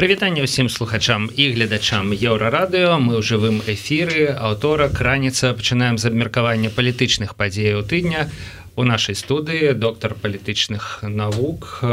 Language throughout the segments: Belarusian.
прывітанне ўсім слухачам і гледачам еўрарадыо мы ў жывым эфіры. Аўторак раніца пачынаем з абмеркавання палітычных падзеяў тыдня. У нашай студыі доктор палітычных навук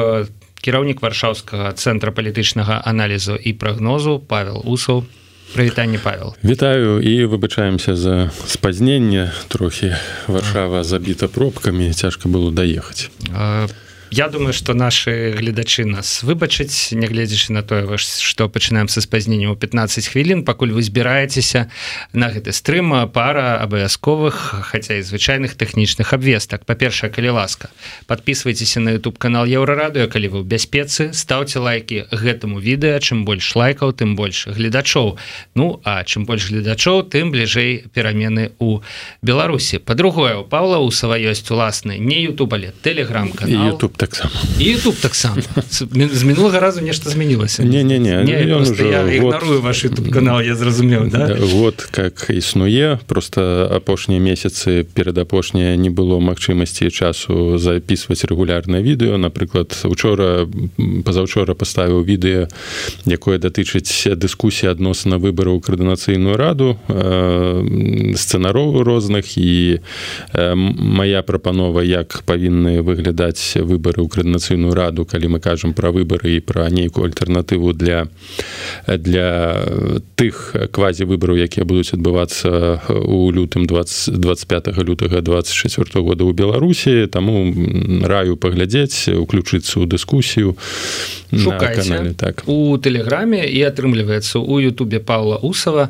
кіраўнік варшаўскага цэнтра палітычнага аналізу і прагнозу павел усаў. Прывітанне павел. Вітаю і выбачаемся за спазненне. Трохі варшава забіта пробкамі. Цяжка было даехаць. По Я думаю что наши гледачы нас выбачыць нягледзячы на тое что пачынаем са спазненнем у 15 хвілін. Пакуль вы збіраецеся на гэты стрыма пара абавязковых хаця і звычайных тэхнічных абвестак. Па-першае калі ласка подписывайтеся на youtube канал еўрарадыо калі вы ў бяспецы ставце лайки гэтаму відэа. Чым больш лайкаў тым больш гледачоў. Ну а чым больш гледачоў тым бліжэй перамены у Беларусі. По-другое у Павла у сава ёсць уласны не youtube але телеграм канал. Youtube таксама YouTube таксама з мінулага разу нешта змянілася не не не, не ігнарую ваш YouTube канал я зразумеў да? вот как існуе просто апошнія месяцы перад апошняе не было магчымасці часу записывать регулярнае відэо напрыклад учора пазаўчора поставіў відэа якое датычыць дыскусіі адносна выбараў каардынацыйную раду э, сцэнароў розных. І э, моя прапанова як павінны выглядаць выбор выборы ў каардынацыйную раду калі мы кажам пра выбары і пра нейкую альтэрнатыву для для тых квазі выбараў якія будуць адбывацца у лютым 20 25 лютага 24 года ў беларусі. Таму раю паглядзець уключыцца ў дыскусію канале так. у тэлеграме і атрымліваецца у Ютубе Павла усава.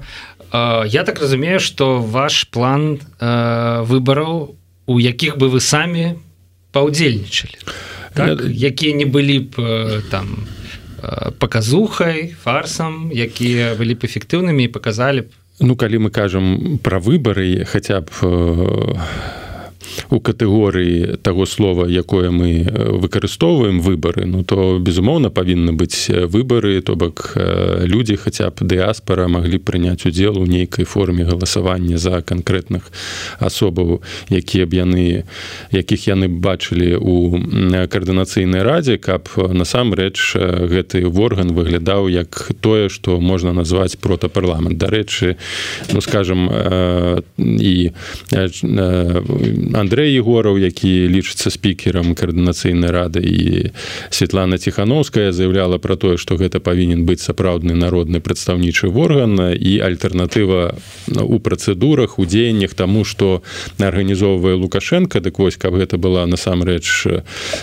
Я так разумею что ваш план выбараў у якіх бы вы самі паўдзельнічалі так? якія не былі б там паказухай фарсам якія былі б эфектыўнымі і паказалі б ну калі мы кажам пра выбары хаця б у катэгорыі таго слова якое мы выкарыстоўваем выбары ну то безумоўна павінны быць выбары то бок людзі хаця б дыаспара маглі прыняць удзел у нейкай форме галасавання за канкрэтных асобаў якія б яны якіх яны бачылі у каардынацыйнай радзе каб насамрэч гэты орган выглядаў як тое што можна назваць протапарламент. Дарэчы ну скажем і Андрей егораў які лічыцца спікерам каардынацыйнай рады і Светлана ціхановская заявляла про тое что гэта павінен быць сапраўдны народны прадстаўнічы орган і альтэрнатыва у працэдурах у дзеяннях тому что арганізоўвае лукашенко. Дык вось каб гэта была насамрэч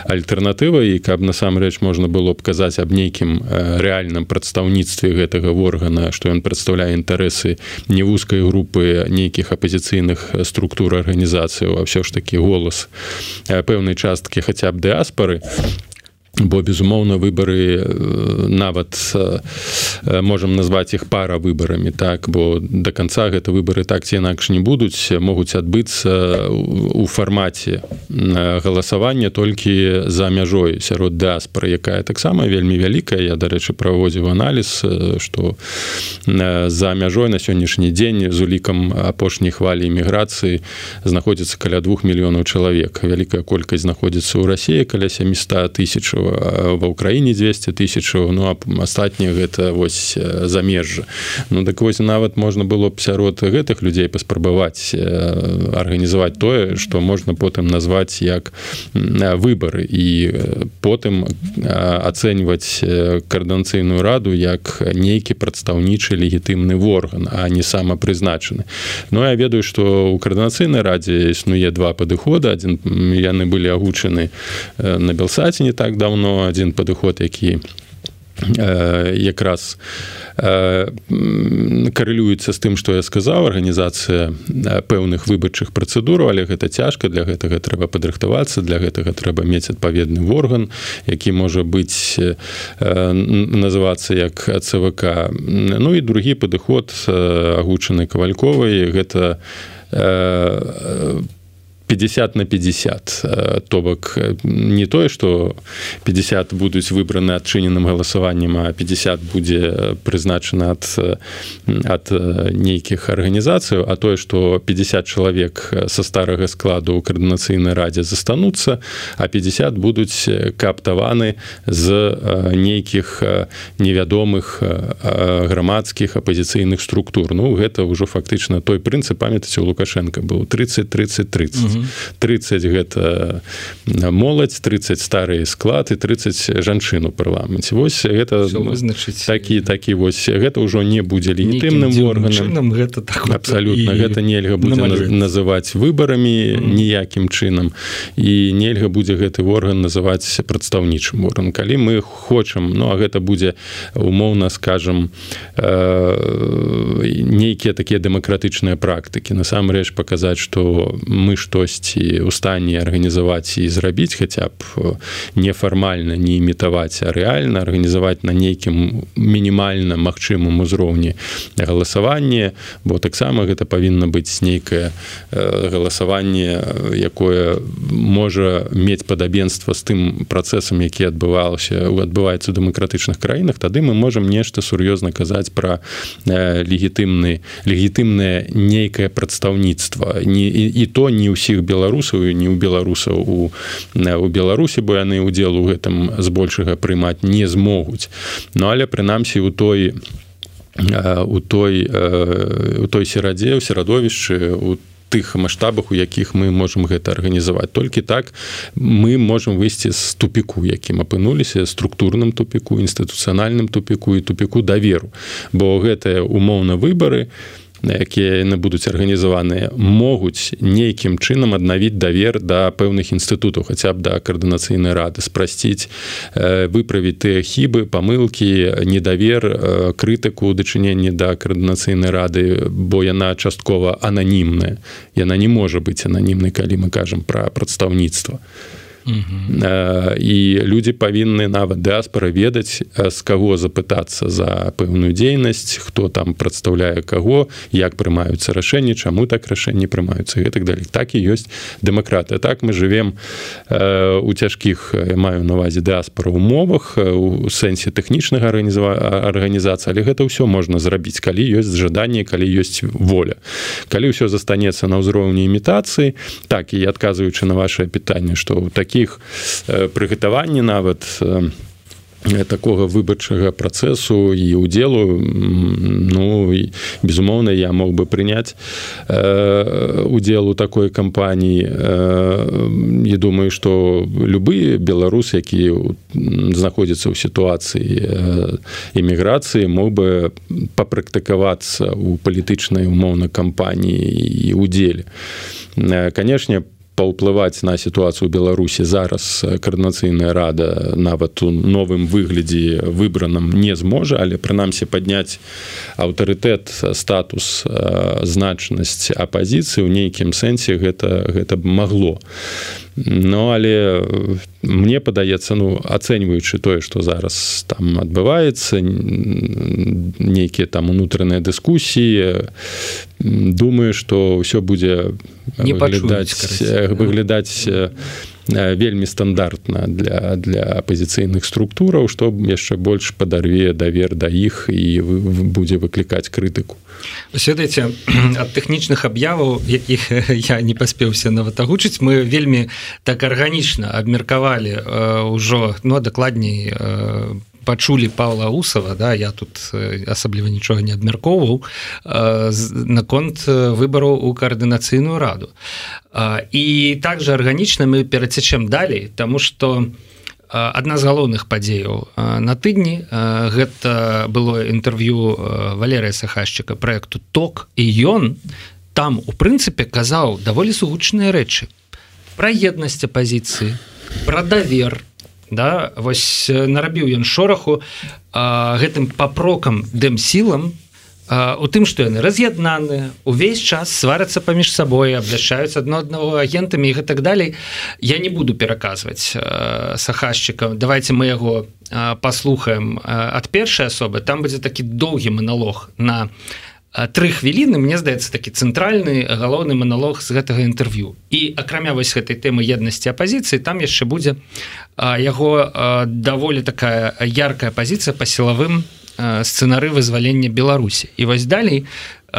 альтэрнатыва і каб насамрэч можна было б казаць аб нейкім рэальным прадстаўніцтве гэтага органа что ён прадстаўляе інтарэсы не вузкай групы нейкіх апозіцыйных структур арганізацыі а ўсё ж такі голас пэўнай часткі хаця б дыаспары бо безумоўна выбары нават можам назваць іх пара выбарамі так? Бо до конца гэта выбары так ці інакш не будуць могуць адбыцца у фармаце галасавання толькі за мяжой сярод дыаспора якая таксама вельмі вялікая. Я дарэчы праводзіў аналіз что за мяжой на сённяшні дзень з улікам апошняй хвалі эміграцыі знаходзіцца каля двух мільёнаў чалавек. Вялікая колькасць знаходзіцца ў рассіі каля 700 тысяч ва ўкраіне 200 тысячаў ну а астатнія гэта вось замежжа ну так вось нават можна было б сярод гэтых людзей паспрабаваць арганізаваць тое што можна потым назваць як выбары. І потым ацэньваць каарданцыйную раду як нейкі прадстаўнічы легітымны орган а не самапрызначаны. Ну я ведаю што у каардынацыйнай радзе існуе два падыхода адзін яны былі агучаны на белсаце не так давно даўно адзін падыход які якраз карэлюецца з тым што я сказаў арганізацыя пэўных выбарчых працэдураў але гэта цяжка для гэтага трэба падрыхтавацца для гэтага трэба мець адпаведны орган які можа быць называцца як цвк ну і другі падыход агучаны кавальковай гэта 50 на 50 то бок не тое что 50 будуць выбраны адчыненым галасаваннем а 50 будзе прызначана ад ад нейкіх арганізацыяў а тое что 50 чалавек со старага складу ў каардынацыйнай радзе застануцца а 50 будуць кааптаваны з нейкіх невядомых грамадскіх апозіцыйных структур. Ну гэта ўжо фактычна той прынцып памятаце у лукашенко быў 30 30 30 30 гэта моладзь 30 старый склад і 30 жанчын у парламенце. Вось гэта вызначыць такі такі вось гэта ўжо не будзе легітымным органам. гэта так абсолютно і... гэта нельга будзе называць выбарамі ніякім чынам. І нельга будзе гэты орган называць прадстаўнічым орган калі мы хочам ну а гэта будзе умоўна скажем э, нейкія такія дэмакратычныя практыкі. Насамрэч паказаць что мы што штосьці у стане арганізаваць і зрабіць хаця б э, нефармальна не імітаваць а рэальна арганізаваць на нейкім мінімальна магчымым узроўні галасаванне бо таксама гэта павінна быць нейкае э, галасаванне якое можа мець падабенства з тым працэсам які адбывалася адбываецца у дэмакратычных краінах тады мы можемм нешта сур'ёзна казаць пра э, легітымны легітымнае нейкае прадстаўніцтва. Не і, і то не ўсіх ўсіх беларусаў не ў беларусаў у у беларусі бо яны удзел у гэтым збольшага прымаць не змогуць. Ну але прынамсі у той у той у той серадзе ў серадовішчы у тых маштабах у якіх мы можемм гэта арганізаваць. Толькі так мы можемм выйсці з тупіку якім апынуліся структурным тупіку інстытуцыянальным тупіку і тупіку даверу. Бо гэтыя умоўна выбары у якія яны будуць арганізаваныя могуць нейкім чынам аднавіць давер да пэўных інстытутаў хаця б да каардынацыйнай рады спрасціць выправіць тыя хібы памылкі недавер крытыку ў дачыненні да каардынацыйнай рады бо яна часткова ананімная. Яна не можа быць ананімнай калі мы кажам пра прадстаўніцтва. то і людзі павінны нават дыаспора ведаць з каго запытацца за пэўную дзейнасць хто там прадстаўляе каго як прымаюцца рашэнні чаму так рашэнні прымаюцца гэтак далей. Так і ёсць дэмакратыя так мы живвем у цяжкіх маю навазе дыаспора умовах у сэнсе тэхнічнага арганізва арганізацыі але гэта ўсё можна зрабіць калі ёсць жаданне калі ёсць воля. Калі ўсё застанецца на ўзроўні імітацыі так і адказваючы на ваше пытанне что такі таких прыгатаванні нават такога выбарчага працэсу і удзелу ну безумоўна я мог бы прыняць э, удзел у такой кампаніі. Э, і думаю что любы беларус які знаходзіцца ў сітуацыі эміграцыі мог бы папрактыкавацца у палітычнай умоўна кампаніі і удзеле канешне по паўплываць на сітуацыю беларусі зараз каардынацыйная рада нават у новым выглядзе выбраным не зможа але прынамсі падняць аўтарытэт статус значнасць апазіцыі ў нейкім сэнсе гэта гэта магло Ну але мне падаецца ну ацэньваючы тое што зараз там адбываецца нейкія там унутраныя дыскусіі думаю што ўсё будзе не выглядаць выглядаць вельмі стандартна для для апозіцыйных структураў што яшчэ больш падарве давер да іх і будзе выклікаць крытыку. Ведаеце ад тэхнічных аб'яваў якіх я не паспеўся нават агучыць мы вельмі так арганічна абмеркавалі ўжо ну дакладней по пачулі Павла усава да я тут асабліва нічога не абмяркоўваў наконт выбараў у каардынацыйную раду. І также арганічна мы перацячем далей тому что у адна з галоўных падзеяў на тыдні гэта было інтэрв'ю валерыя сахашчыка проекту ток і ён там у прынцыпе казаў даволі сугучныя рэчы пра еднасць апозіцыі пра давер да вось нарабіў ён шораху гэтым папрокам дэм сілам у тым што яны раз'яднаны увесь час сварацца паміж сабой абвяшчаюць адно аднаго агентамі і гэтак далей. Я не буду пераказваць сахашчыкам давайте мы яго паслухаем ад першай асобы. Там будзе такі доўгі маналог на три хвіліны мне здаецца такі цэнтральны галоўны маналог з гэтага інтэрв'ю. І акрамя вось гэтай тэмы еднасці апозіцыі там яшчэ будзе яго даволі такая яркая пазіцыя па сілавым сцэнары вызвалення Беларусі. І вось далей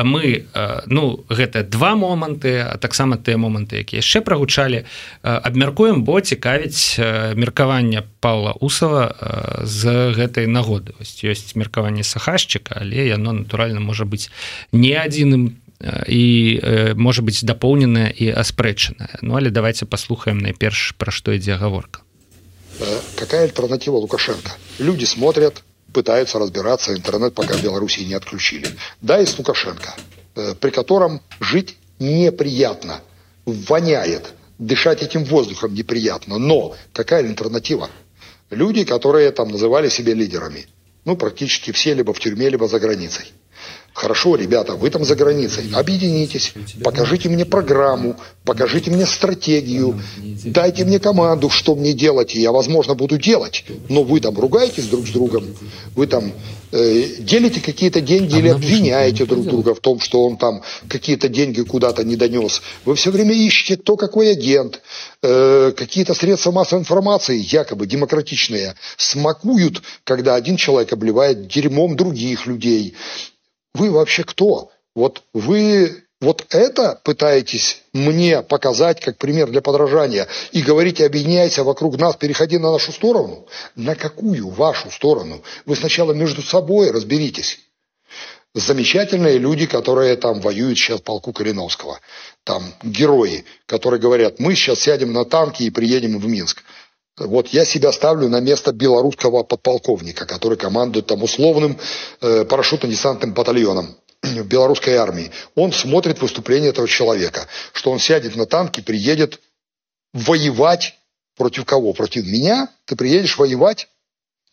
мы ну гэта два моманты а таксама тыя моманты якія яшчэ прагучалі абмяркуем бо цікавіць меркавання Павла усова з гэтай нагоды. Вось ёсць меркаванне сахашчыка але яно натуральна можа быць не адзіным і можа быць дапоўненая і аспрэчаная Ну але давайте паслухаем найперш пра што ідзе гаворка какая альтернатива лукашенко? Люди смотрят пытаются разбираться, интернет пока в Беларуси не отключили. Да, есть Лукашенко, э, при котором жить неприятно, воняет, дышать этим воздухом неприятно. Но какая альтернатива? Люди, которые там называли себя лидерами, ну, практически все либо в тюрьме, либо за границей. Хорошо, ребята, вы там за границей, объединитесь, покажите мне программу, покажите мне стратегию, дайте мне команду, что мне делать, и я, возможно, буду делать. Но вы там ругаетесь друг с другом, вы там э, делите какие-то деньги а или обвиняете друг друга в том, что он там какие-то деньги куда-то не донес. Вы все время ищете, кто какой агент, э, какие-то средства массовой информации, якобы демократичные, смакуют, когда один человек обливает дерьмом других людей вы вообще кто? Вот вы вот это пытаетесь мне показать как пример для подражания и говорите, объединяйся вокруг нас, переходи на нашу сторону? На какую вашу сторону? Вы сначала между собой разберитесь. Замечательные люди, которые там воюют сейчас в полку Калиновского. Там герои, которые говорят, мы сейчас сядем на танки и приедем в Минск. Вот я себя ставлю на место белорусского подполковника, который командует там условным э, парашютно-десантным батальоном в белорусской армии. Он смотрит выступление этого человека, что он сядет на танк и приедет воевать против кого? Против меня? Ты приедешь воевать?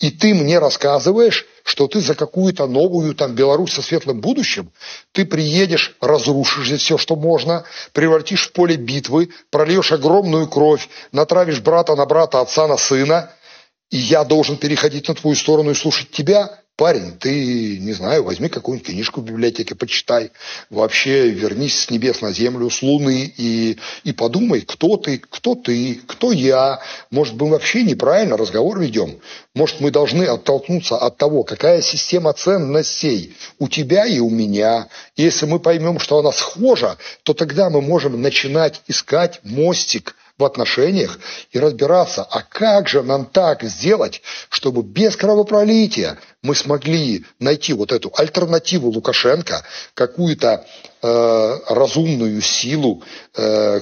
И ты мне рассказываешь, что ты за какую-то новую там Беларусь со светлым будущим, ты приедешь, разрушишь здесь все, что можно, превратишь в поле битвы, прольешь огромную кровь, натравишь брата на брата, отца на сына, и я должен переходить на твою сторону и слушать тебя, парень, ты, не знаю, возьми какую-нибудь книжку в библиотеке, почитай. Вообще вернись с небес на землю, с луны и, и подумай, кто ты, кто ты, кто я. Может, мы вообще неправильно разговор ведем. Может, мы должны оттолкнуться от того, какая система ценностей у тебя и у меня. Если мы поймем, что она схожа, то тогда мы можем начинать искать мостик – в отношениях и разбираться, а как же нам так сделать, чтобы без кровопролития мы смогли найти вот эту альтернативу Лукашенко, какую-то э, разумную силу, э,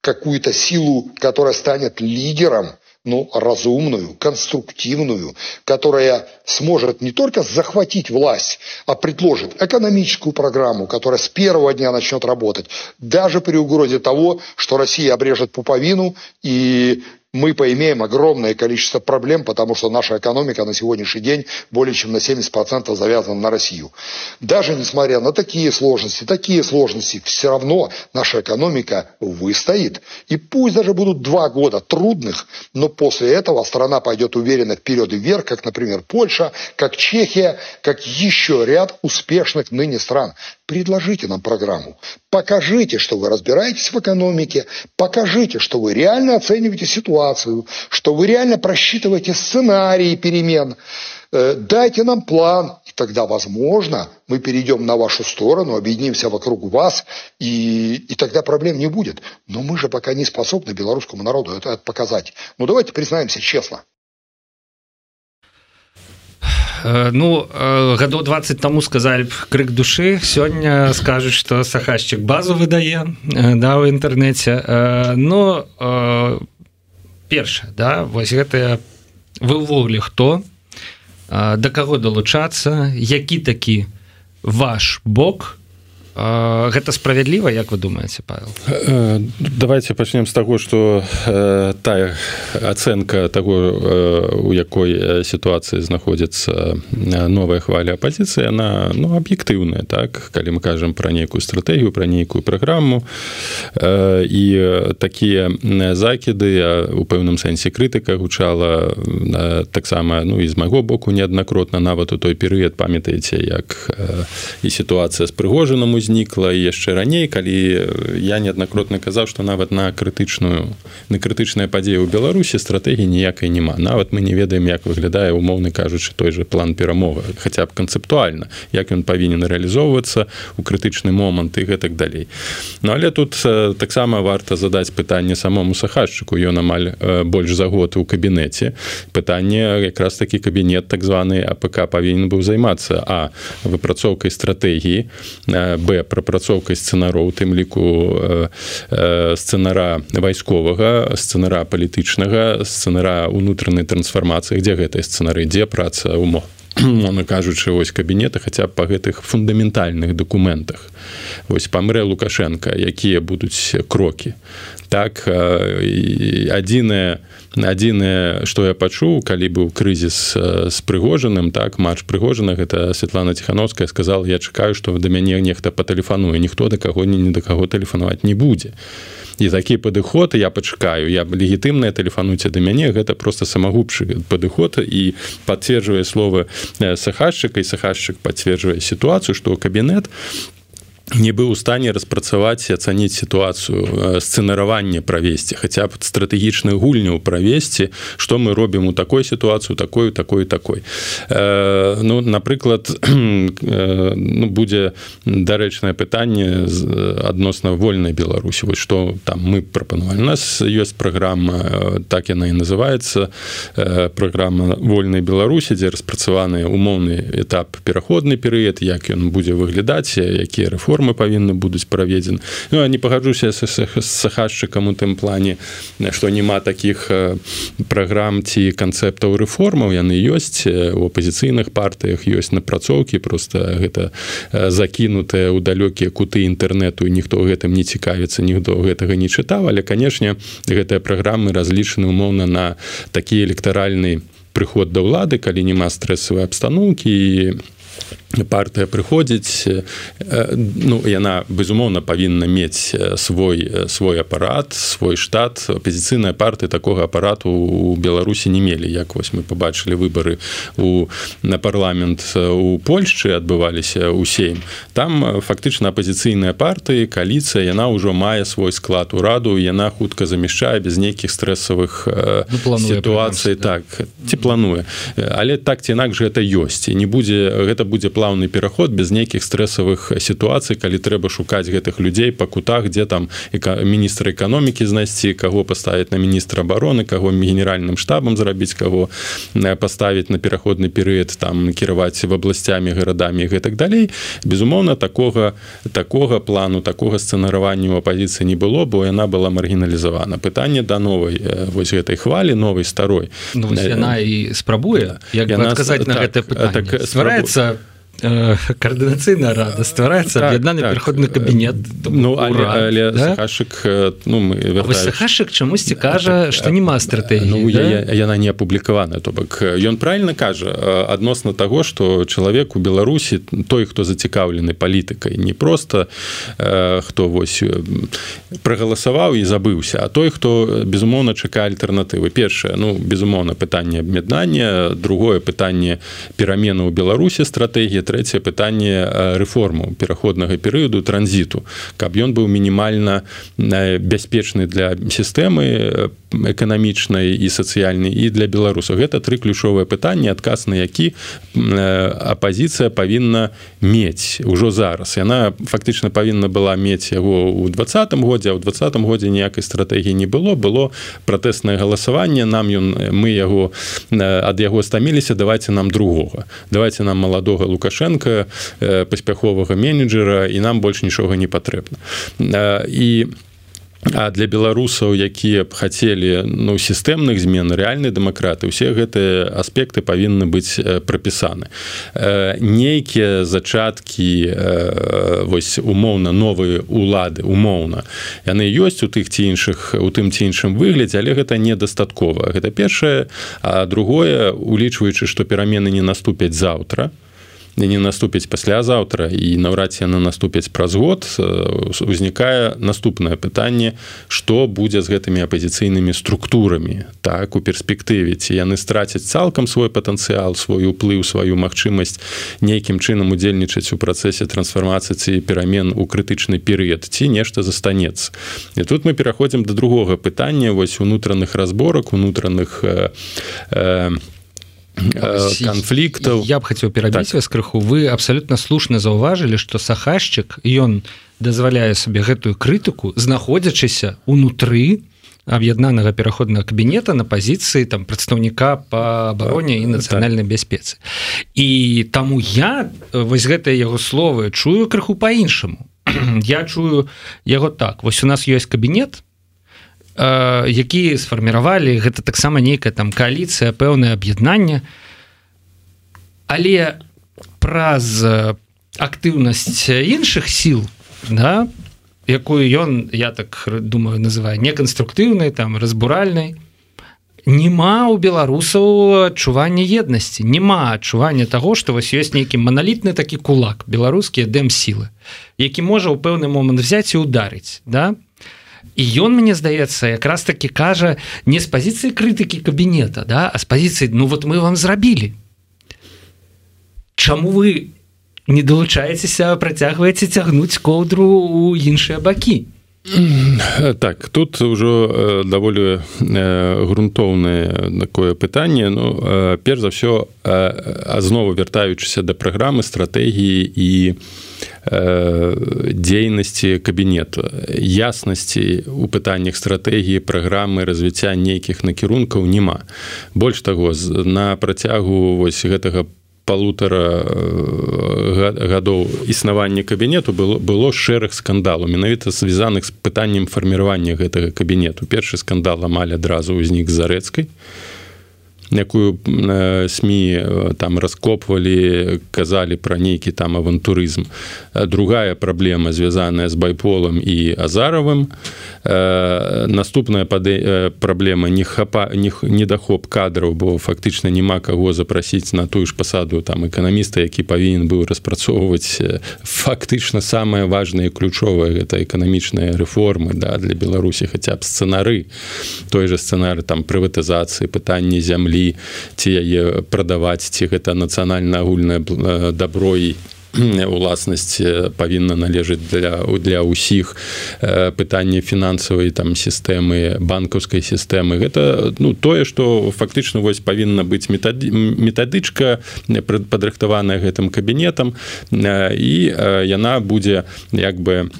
какую-то силу, которая станет лидером ну, разумную, конструктивную, которая сможет не только захватить власть, а предложит экономическую программу, которая с первого дня начнет работать, даже при угрозе того, что Россия обрежет пуповину и мы поимеем огромное количество проблем, потому что наша экономика на сегодняшний день более чем на 70% завязана на Россию. Даже несмотря на такие сложности, такие сложности, все равно наша экономика выстоит. И пусть даже будут два года трудных, но после этого страна пойдет уверенно вперед и вверх, как, например, Польша, как Чехия, как еще ряд успешных ныне стран. Предложите нам программу. Покажите, что вы разбираетесь в экономике. Покажите, что вы реально оцениваете ситуацию, что вы реально просчитываете сценарии перемен. Э, дайте нам план, и тогда, возможно, мы перейдем на вашу сторону, объединимся вокруг вас, и, и тогда проблем не будет. Но мы же пока не способны белорусскому народу это показать. Ну, давайте признаемся честно. Э, ну э, гадоў 20 таму сказалі б крык душы сёння скажуць што сахасчык базу выдае э, да ў інтэрнэце но перша да вось гэтая вы ўвогуле хто да каго далучацца які такі ваш бок гэта справядліва як вы думаете павел? Давайте пачнем з таго что тая ацэнка того у якой сітуацыі знаходзіцца новая хваля апозіцыі она ну аб'ектыўная так? Калі мы кажам про нейкую стратэгію про нейкую праграму і такія закіды у пэўным сэнсе крытыка гучала таксама ну і з майго боку неаднакротна нават у той перыяд памятаеце як і сітуацыя з прыгожаным узнікла яшчэ раней калі я неаднакротна казаў што нават на крытычную на крытычныя падзеі ў беларусі стратэгіі ніякай няма. Нават мы не ведаем як выглядае умоўны кажучы той же план перамога хаця б канцэптуальна як ён павінен рэалізоўвацца у крытычны момант і гэтак далей. Ну але тут таксама варта задаць пытанне самому сахашчыку ён амаль больш за год у кабінеце. Пытанне якраз такі кабінет так званы АПК павінен быў займацца а выпрацоўкай стратэгіі б прапрацоўкай сцэнароў тым ліку сцэнара вайсковага сцэнара палітычнага сцэнара унутранай трансфармацыі. Дзе гэтай сцэнары дзе праца умов мона кажучы вось кабінета хаця па гэтых фундаментальных дакументах. Вось памрэ лукашенко якія будуць крокі. Так адзінае адзінае што я пачуў калі быў крызіс з прыгожаным так марш прыгожана гэта Светлана ціхановская сказала я чакаю што да мяне нехта патэлефануе. Ніхто да каго ні ні да каго тэлефанаваць не будзе і такі падыход я пачакаю я легітымная тэлефануйце да мяне гэта просто самагубчы падыход і пацверджвае словы сахашчыка і сахашчык пацверджвае сітуацыю што кабінет не быў у стане распрацаваць ацаніць сітуацыю сцэнаравання правесці хаця б стратэгічную гульню правесці што мы робім у такой сітуацыю такой такой такой. Э, ну напрыклад э, ну, будзе дарэчнае пытанне адносна вольнай беларусі. Вось што там мы прапанавалі нас ёсць праграма так яна і называется э, праграма вольнай беларусі дзе распрацаваны умоўны этап пераходны перыяд як ён будзе выглядаць якія рэформы рэформы павінны будуць праведзены. Ну не пагаджуся з сахашчыкам у тым плане што няма таких праграм ці канцэптаў рэформаў. Яны ёсць у апозіцыйных партыях ёсць напрацоўкі просто гэта закінутыя ў далёкія куты інтэрнэту і ніхто гэтым не цікавіцца ніхто гэтага не чытаў. Але канешне гэтыя праграмы разлічаны умоўна на такі электаральны прыход да ўлады калі няма стрэсавай абстаноўкі і партыя прыходзіць ну яна безумоўна павінна мець свой свой апарат свой штат. Апозіцыйная партыя такога апарату у беларусі не мелі. Як вось мы побачылі выбары у на парламент у польшчы адбываліся ў сейм. Там фактычна апозіцыйная партыі каліцыя яна ўжо мае свой склад ураду яна хутка замяшчае без нейкіх стрэсавых ну, сітуацый. так ці плануе. Але так ці інакш гэта ёсць і не будзе гэта будзе план плаўны пераход без нейкіх стрэсавых сітуацый калі трэба шукаць гэтых людзей па кутах дзе там міністра эканомікі знайсці каго паставіць на міністра обороны каго генеральным штабам зрабіць каго паставіць на пераходны перыяд там кіраваць в абласцямі гарадамі гэтак далей. Безумоўна такога такога плану такога сцэнаравання у апозіцыі не было бо яна была маргіналізавана. Пытанне да новай вось гэтай хвалі новай старой. Ну, яна і спрабуе як яна сказаць на так, гэта так, ствараецца коаардынацыйная рада ствараецца аб'яднаны так, пераходны так. кабінет ну але, але да? сахашык ну мы сахашык чамусьці кажа што няма стратэгіі ну, да? я, яна не апублікавана то бок ён правильно кажа адносна таго што чалавек у беларусі той хто зацікаўлены палітыкай не просто хто вось прагаласаваў і забыўся а той хто безумоўна чакае альтэрнатывы першае ну безумоўна пытанне аб'яднання другое пытанне перамены ў беларусі стратэгія трэцяе пытанне рэформу пераходнага перыяду транзіту каб ён быў мінімальна бяспечны для сістэмы эканамічнай і сацыяльнай і для беларусаў гэта тры ключовыя пытанні адказ на які апозіцыя павінна мець ужо зараз. Яна фактычна павінна была мець яго ў двадцатым годзе а ў двадцатым годзе ніякай стратэгіі не было. Было пратэснае галасаванне нам ён мы яго ад яго стаміліся давайте нам другога. Давайте нам маладога лукаша лукашенко паспяховага менеджера і нам больш нічога не патрэбна. І А для беларусаў якія б хацелі ну сістэмных змен рэальнай дэмакраты усе гэтыя аспекты павінны быць прапісаны. Нейкія зачаткі вось умоўна новыя улады умоўна яны ёсць у тых ці іншых у тым ці іншым выглядзе але гэта недастаткова. Гэта першае. А другое улічваючы што перамены не наступяць заўтра то не наступіць паслязаўтра і наўрад ці яна наступіць праз год узнікае наступнае пытанне што будзе з гэтымі апозіцыйнымі структурамі так у перспектыве ці яны страцяць цалкам свой патэнцыял свой уплыў сваю магчымасць нейкім чынам удзельнічаць у працэсе трансфармацыі перамен у крытычны перыяд ці нешта застанецца і тут мы пераходзім до другога пытання вось унутраных разборак унутраных э, э, конфликтов. я б хотел перабіць так. вас крыху. Вы абсолютно слушно заўважылі что сахашчык ён дазваляе сабе гэтую крытыку знаходзячыся унутры аб'яднанага пераходнага кабінета на пазіцыі там прадстаўніка по абароне і нацыянальнай так. бяспецы і таму я вось гэтыя яго словы чую крыху по-іншаму. Я чую яго так. Вось у нас есть кабінет які сфарміравалі гэта таксама нейкая там кааліцыя пэўнае аб'яднанне. Але праз актыўнасць іншых сіл да якую ён я так думаю называю неканструктыўнай там разбуральнай няма у беларусаў адчування еднасці няма адчування того что вось ёсць нейкі маналітны такі кулак беларускія дэм сілы які можа ў пэўны момант взять і ударыць да? то і ён мне здаецца якраз таки кажа не з пазіцыі крытыкі кабінета да а з пазіцыі ну вот мы вам зрабілі Чаму вы не далучаецеся працягваеце цягнуць коўдру у іншыя бакі так тут ўжо даволі грунтоўнае такое пытанне Ну перш за ўсё знову вяртаючыся да праграмы стратэгіі і Э, дзейнасці кабінету. Яснасці у пытаннях стратэгіі праграмы развіцця нейкіх накірункаў няма. Больш таго на працягу вось гэтага полутора э, гадоў існавання кабінету было было шэраг скандалу менавіта звязаных з пытаннем фарміравання гэтага кабінету. Першы скандал амаль адразу ўзнік зарэцкай. і якую сМ там раскопвалі казалі пра нейкі там авантурызм другая праблема звязаная з байполам і азаровым. Наступная пады праблема не хапа недахоп кадраў бо фактычна няма каго запрасіць на тую ж пасаду там эканаміста які павінен быў распрацоўваць фактычна самое важное ключовое гэта эканамічныя рэформы да для беларусі хаця б сцэнары той же сцэнары там прыватызацыі пытанні зямлі калі ці яе прадаваць ці гэта нацыянальна агульнае дабро і уласнасць павінна належыць для для ўсіх. Пытанне фінансавай там сістэмы банкаўскай сістэмы. Гэта ну тое что фактычна вось павінна быць метады метадычка падрыхтаваная гэтым кабінетам. І яна будзе як бы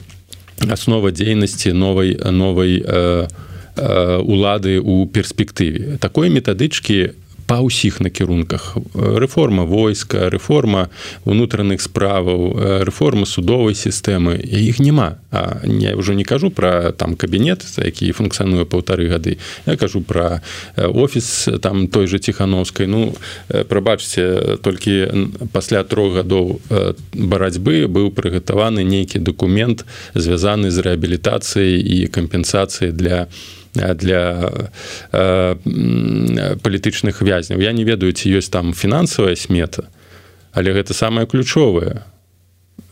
аснова дзейнасці новай новай у улады у перспектыве. Такой метадычки па ўсіх накірунках. Рэформа войска рэформа унутраных справаў рэформа судовай сістэмы. Іх няма. А не ўжо не кажу про там кабінет які функцыянуе паўтары гады. Я кажу про офіс там той же ціхановскай ну прабачце толькі пасля трох гадоў барацьбы быў прыгатаваны нейкі документ звязаны з рэабілітацыяй і кампенсацыі для для для э, палітычных вязняў я не ведаю ці ёсць там фінансавая смета але гэта самае ключовае.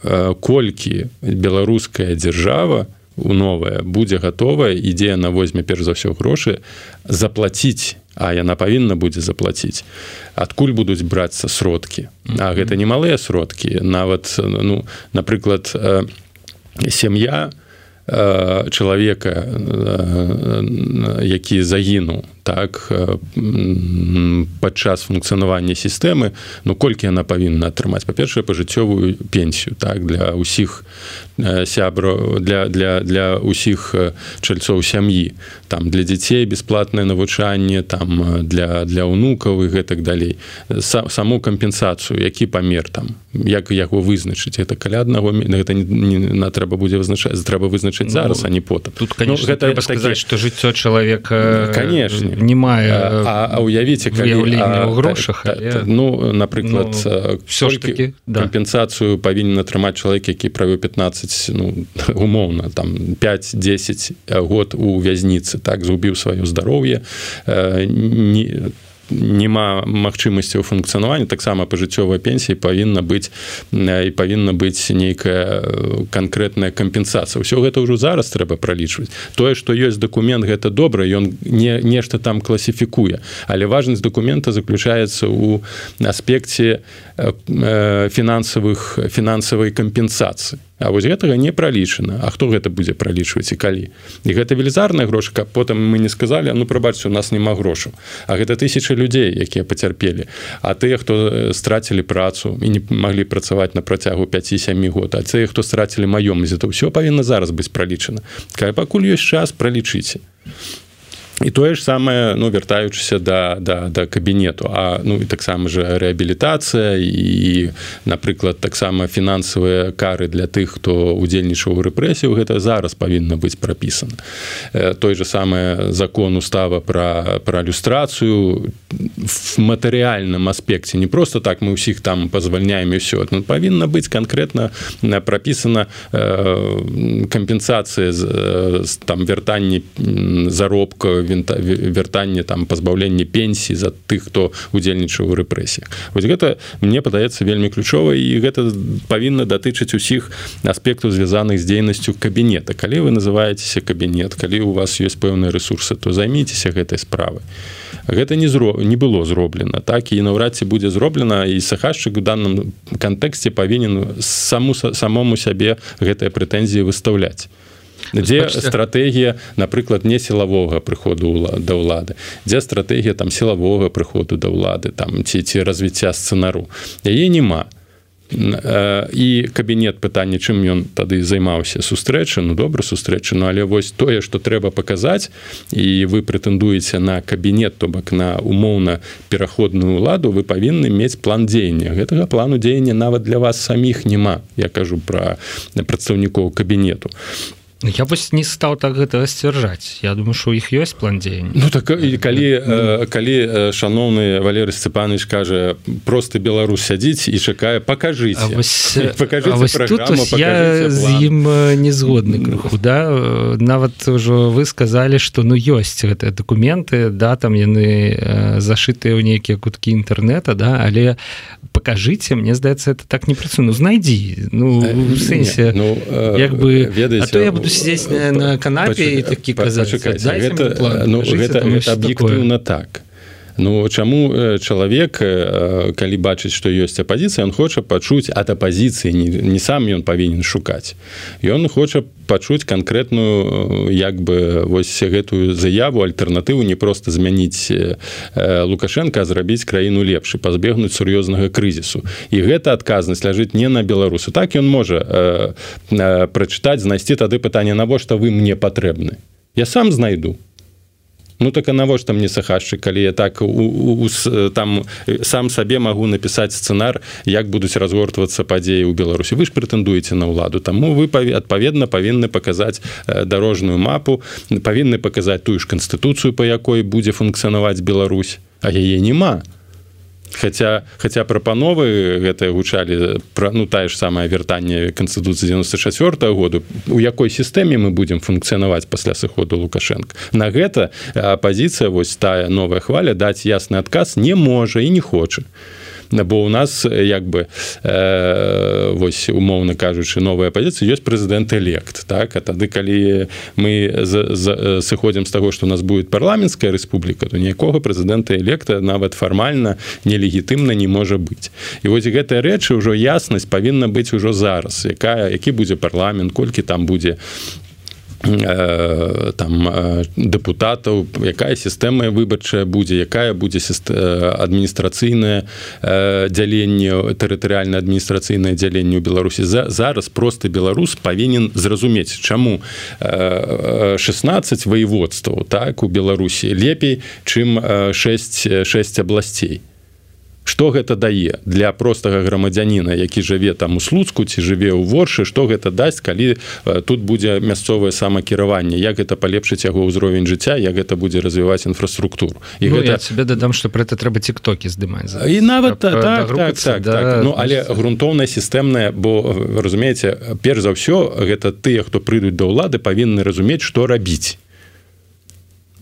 Э, колькі беларуская дзяржава у новая будзе гатовая ідзе на возьме перш за ўсё грошы заплаціць а яна павінна будзе заплаціць. Адкуль будуць брацца сродкі? А гэта немалыя сродкі. Нават ну напрыклад э, сям'я у Э, чалавека э, які загінуў так падчас функцыянавання сістэмы ну колькі яна павінна атрымаць па-першае пажыццёвую пенсію так для ўсіх сябра для для для ўсіх чальцоў сям'і. Там для дзяцей бесплатнае навучанне там для для ўнукаў і гэтак далей. Саму кампенсацыю які памер там як яго вызначыць? Это каля аднаго гэта не, не, не трэба будзе вызначаць трэба вызначыць зараз ну, а не потым. тут конечно ну, гэта сказаць что жыццё чалавека конечно не мае а, а уявіце у грошах та, та, ну напрыклад ну, все ж таки да. кампенсацыю павінен атрымаць чалавек які правёў 15 ну умоўна там 5-10 год у вязніцы так згубіў сваё здароўе не няма магчымасці ў функцыянавання таксама пажыццёвай пенсіі павінна быць і павінна быць нейкая канкрэтная кампенсацыя. Ўсё гэта ўжо зараз трэба пралічваць. Тое што ёсць дакумент гэта добра ён не нешта там класіфікуе. Але важнасць дакумента заключаецца ў аспекце фінансавых фінансавай кампенсацыі А вось гэтага не пралічана. А хто гэта будзе пралічваць і калі? І гэта велізарная гроша каб потым мы не сказалі ну прабачце у нас няма грошаў А гэта тысячи людзей якія пацярпелі. А тыя хто страцілі працу і не маглі працаваць на працягу 5-7 год А тыя хто страцілі маёмасць это ўсё павінна зараз быць пралічана. Ка пакуль ёсць час пралічыце і тое ж самае ну вяртаючыся да да да кабінету а ну і таксама же рэабілітацыя і напрыклад таксама фінансавыя кары для тых хто удзельнічаў у рэпрэсію гэта зараз павінна быць прапісана той же самае закон устава про про люстрацыю в матэрыяльным аспекце не просто так мы ўсіх там позвальняем все ну, павінна быць конкретно прапісана кампенсацыя з там вяртанні заробка вяртанне там пазбаўленне пенсій за тых хто удзельнічаў у рэпрэсіях. Вось гэта мне падаецца вельмі ключова і гэта павінна датычыць усіх аспектаў звязаных з дзейнасцю кабінета. Калі вы называецеся кабінет калі у вас ёсць пэўныя ресурсы то займіцеся гэтай справай. Гэта не зро не было зроблена. Так і наўрад ці будзе зроблена і сахашчык у данном кантэксце павінен саму самому сябе гэтыя прэтэнзіі выстаўляць дзе Бачце... стратэгія напрыклад не сілавога прыходу да ўлады? Дзе стратэгія там сілавога прыходу да ўлады там ці ці развіцця сцэнару? Яе няма. І кабінет пытання чым ён тады займаўся? Сустрэчы ну добра сустрэчы Ну але вось тое што трэба паказаць і вы прэтэндуеце на кабінет то бок на умоўна пераходную ўладу вы павінны мець план дзеяння. Гэтага плану дзеяння нават для вас саміх няма. Я кажу пра прадстаўнікоў кабінету. Ну, я вось не стаў так гэта сцвярджаць Я думаю що у іх ёсць план дзеяння Ну так і калі ну, калі шаноўны Валерый Сцепанович кажа просто Беларусь сядзіць і чакае покажите я з ім не згодны крыху да? Нават ужо вы сказалі что ну ёсць гэтыя документы да там яны зашитыя ў нейкія куткі інтэрнета да але покажите мне здаецца это так не працу ну знайдзі ну сэнсе ну, як бы ведаеце я буду буду сидеть на, на канапе і такі казаць гэта, ну, гэта, гэта аб'ектыўна так Ну чаму чалавек калі бачыць што ёсць апозіцыя он хоча пачуць ад апозіцыі не, не сам ён павінен шукаць. Ён хоча пачуць канкрэтную як бы вось гэтую заяву альтэрнатыву не просто змяніць лукашенко зрабіць краіну лепш пазбегнуць сур'ёзнага крызісу. І гэта адказнасць ляжыць не на беларусу так ён можа прачытаць знайсці тады пытанне навошта вы мне патрэбны. Я сам знайду Ну так а навошта мне сахашчык калі я так у, у, у, там сам сабе магу напісаць сцэнар як будуць разгортвацца падзеі ў беларусі. Вы ж прэтэндуеце на ўладу таму вы адпаведна павінны паказаць дарожную мапу павінны паказаць тую ж канстытуцыю па якой будзе функцыянаваць Беларусь а яе няма. то хотя хотя прапановы гэтыя гучалі пра ну тае ж самае вяртанне канстытуцыі 94 -го году. У якой сістэме мы будемм функцыянаваць пасля сыходу лукашенко на гэта апозіцыя вось тая новая хваля даць ясны адказ не можа і не хоча бо у нас як бы э, вось умоўна кажучы новая пазіцыя ёсць прэзідэнт элект так? А тады калі мы сыходзім з таго што у нас будет парламенцкая рэспубліка то ніякога прэзідэнта электа нават фармальна нелегітымна не можа быць і вось гэтыя рэчы ўжо яснасць павінна быць ужо зараз якая які будзе парламент колькі там будзе там э, депутатаў якая сістэма выбарчая будзе якая будзе адміністрацыйнае э, дзяленне тэрытарыальна адміністрацыйнае дзяленне ў беларусі. За зараз просто беларус павінен зразумець чаму 16 воеводстваў так у беларусі лепей чым 6 6 абласцей что гэта дае для простага грамадзяніна які жыве там у слуцку ці жыве ў воршы что гэта дасць калі тут будзе мясцовае самакіраванне? Як это палепшыць яго ўзровень жыцця як гэта будзе развіваць інфраструктуру? І ну, гэта... себе дадам что про это трэба тиктоки здымаць і нават так, так, так, так, да... так. Ну, але грунтоўная сістэмная бо разумееце перш за ўсё гэта тыя хто прыйдуць да ўлады павінны разумець што рабіць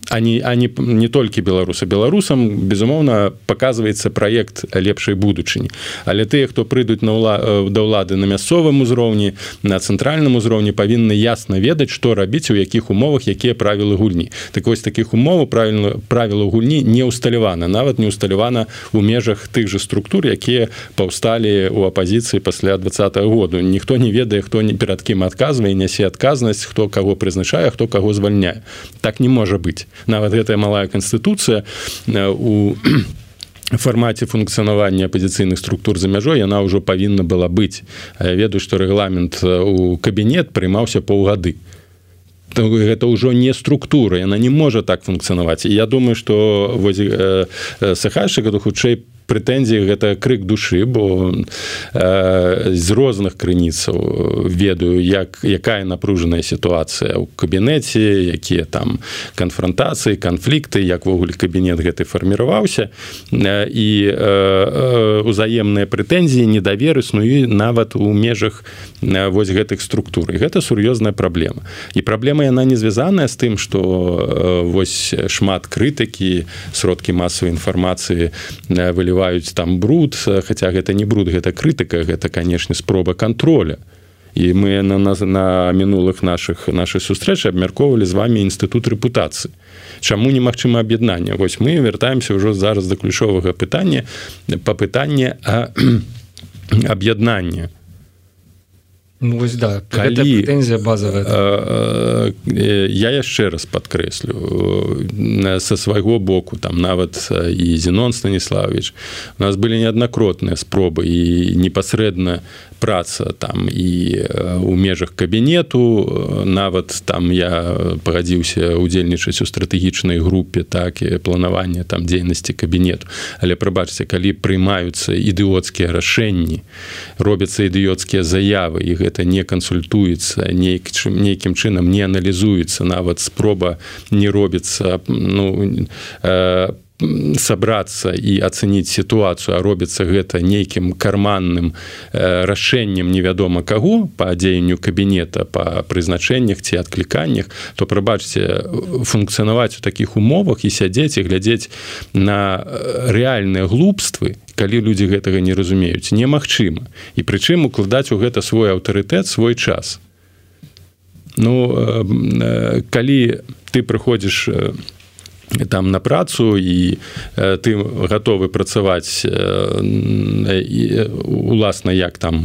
они они не толькі беларуса беларусам безумоўна показывается проект лепшай будучыні але тыя хто прыйдуць на ўла э, да ўлады на мясцовым узроўні на цэнтральным узроўні павінны ясна ведаць што рабіць у якіх умовах якія правілы гульні. Так вось таких умоваў правильно правіла гульні не усталявана нават не усталявана у межах тых же структур якія паўсталі у апозіцыі пасля два году. Ніхто не ведае хто не перад кім адказвае нясе адказнасць хто каго прызначае хто каго звальняе. Так не можа быть нават гэтая малая канстытуцыя э, у фармаце функцыянавання апозіцыйных структур за мяжой яна ўжо павінна была быць. Ведаю што рэгламент э, у кабінет прымаўся паўгады. Гэта ўжо не структура яна не можа так функцыянаваць. Я думаю что вось э, сахашчыка то хутчэй по прэтэнзіі гэта крык душы бо э, з розных крыніцаў ведаю як якая напружаная сітуацыя ў кабінеце якія там канфронтацыі канфлікты яквогуле кабінет гэты фарміраваўся э, і э, э, узаемныя прэтэнзіі недавер існуе нават у межах э, вось гэтых структур. І гэта сур'ёзная праблема. І праблема яна не звязаная з тым што э, вось шмат крытыкі сродкі масавай інфармацыі э, выліваюць называюць там бруд хотя гэта не бруд гэта крытыка гэта канешне спроба контроля і мы на нас на мінулых наших нашай сустрэчы абмяркоўвалі з вами інстытут рэпутацыі. Чаму немагчыма аб'яднання? Вось мы вяртаемся ўжо зараз да ключовага пытання па пытанне аб'яднання Ну, вось, да калі тэнзія базовая я яшчэ раз падкрэслю са свайго боку там нават і зенон станіславович у нас былі неаднакротныя спробы і непасрэдна праца там і у межах кабінету. Нават там я пагадзіўся удзельнічаць у стратэгічнай групе так і планавання там дзейнасці кабінету. Але прабачце калі прымаюцца ідыоцкія рашэнні робяцца ідыёцкія заявы і гэта не кансультуецца нейк чым нейкім чынам не аналізуецца нават спроба не робіцца ну по сабрацца і ацаніць сітуацыю а робіцца гэта нейкім карманным э, рашэннем невядома каго па дзеянню кабінета па прызначэннях ці адкліканнях то прабачце функцыянаваць у такіх умовах і сядзець і глядзець на рэальныя глупствы калі людзі гэтага не разумеюць немагчыма. І прычым укладаць у гэта свой аўтарытэт свой час. Ну э, калі ты прыходзіш на там на працу і ты готовы працаваць уласна як там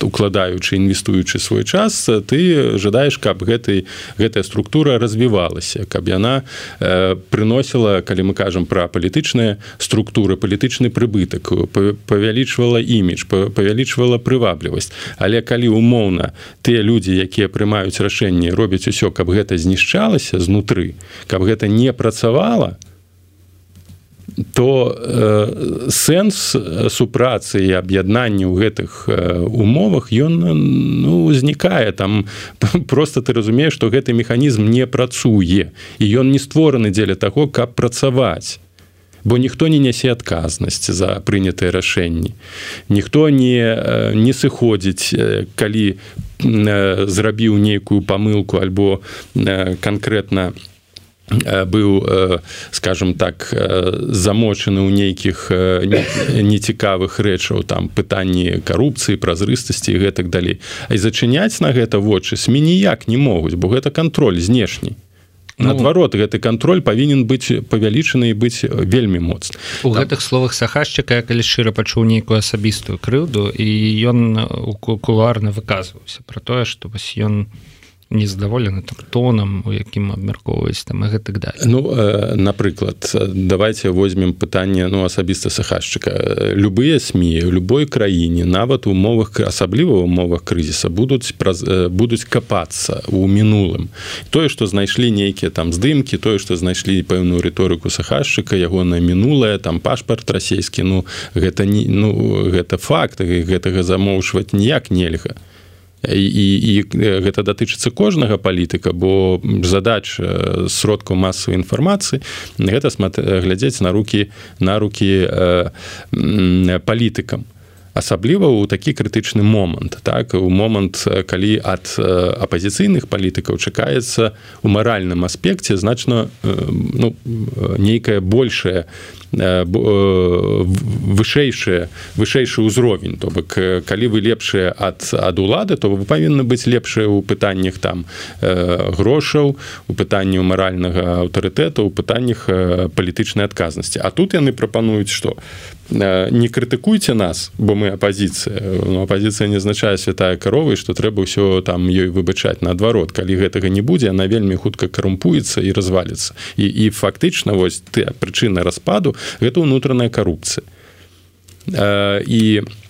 укладаючы інвестуючы свой час ты жадаеш каб гэтай гэтая структура развівалася каб яна прыносіла калі мы кажам пра палітычныя структуры палітычны прыбытак павялічвала імідж павялічвала прываблівасць. Але калі умоўна тыя людзі якія прымаюць рашэнні робяць усё каб гэта знішчалася знутры каб гэта не працавала то э, сэнс супрацы і аб'яднання ў гэтых э, умовах ён ну, узнікае. Там просто ты разумееш што гэты механізм не працуе і ён не створаны дзеля таго каб працаваць. Бо ніхто не нясе адказнасць за прынятыя рашэнні. Ніхто не э, не сыходзіць э, калі э, зрабіў нейкую памылку альбо канкрэтна не Э, быў э, скажем так э, замочаны ў нейкіх нецікавых рэчаў там пытанні карупцыі празрыстасці і гэтак далей. А і зачыняць на гэта вочы сМ ніяк не могуць бо гэта кантроль знешні. Ну, наадварот гэты кантроль павінен быць павялічаны і быць вельмі моцны. У там... гэтых словах сахашчыка калі шчыра пачуў нейкую асабістую крыўду і ён кулуарна выказваўся про тое што вось ён незадаволены там тонам у якім абмяркоўваюць там гэта так далее ну э, напрыклад давайте возьмем пытанне ну асабіста сахашчыка любыя сМ у любой краіне нават у умовах асабліва умовах крызіса будуць праз будуць капацца у мінулым. Тое что знайшлі нейкія там здымкі тое что знайшлі пэўную рыторыку сахашчыка ягонае мінулае там пашпарт расійскі ну гэта не ну гэта факт гэтага замоўчваць ніяк нельга і, і гэта датычыцца кожнага палітыка бо задач сродкаў масавай інфармацыі гэта глядзець на руки на руки э, палітыкам. Асабліва ў такі крытычны момант так? У момант калі ад апазіцыйных палітыкаў чакаецца у маральным аспекце значна ну, нейкае большее вышэйшае вышэйшы ўзровень то бок калі вы лепшыя ад ад улады то вы павінны быць лепшыя ў пытаннях там грошаў у пытанні маральнага аўтарытэта у пытаннях палітычнай адказнасці. А тут яны прапануюць што? Не крытыкуйце нас бо мы апозіцыя. Ну, апозіцыя не азначае святая каровы што трэба ўсё там ёй выбачаць. Наадварот калі гэтага не будзе она вельмі хутка карумпуецца і разваліцца. І, і фактычна вось ты прычына распаду гэта ўнутраная карупцыя. І у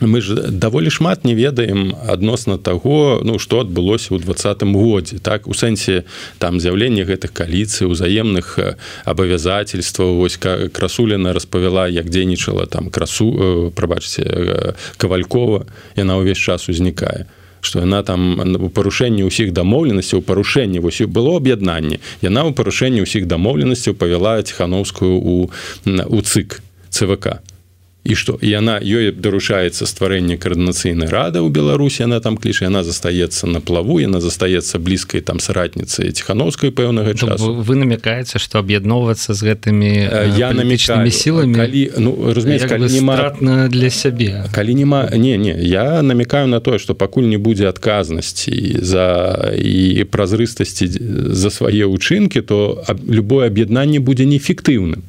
мы ж даволі шмат не ведаем адносна таго ну что адбылося ў двадцатым годзе так? У сэнсе там з'яўлення гэтых каліцый узаемных абавязательстваў. Вось красуліна распавяла як дзейнічала там красу прабачце кавалькова яна ўвесь час узнікае что яна там у парушэнні ўсіх дамоўленасцяў парушэнне вось было аб'яднанне яна ў парушэнні ўсіх дамоўленасцяў павяла ціхановскую у у цык цвк і што яна ёй даручаецца стварэнне каардынацыйнай рады ў беларусі она там кліша яна застаецца на плаву яна застаецца блізкай там саратніцы ціхановскай пэўнага часу. вы намякаеце што аб'ядноўвацца з гэтымі я намечнымі сіламі калі ну разумець калі нема для сябе калі няма не не я намекаю на тое што пакуль не будзе адказнасці за і празрыстасці за свае ўчынкі то любое аб'яднанне будзе неэфектыўным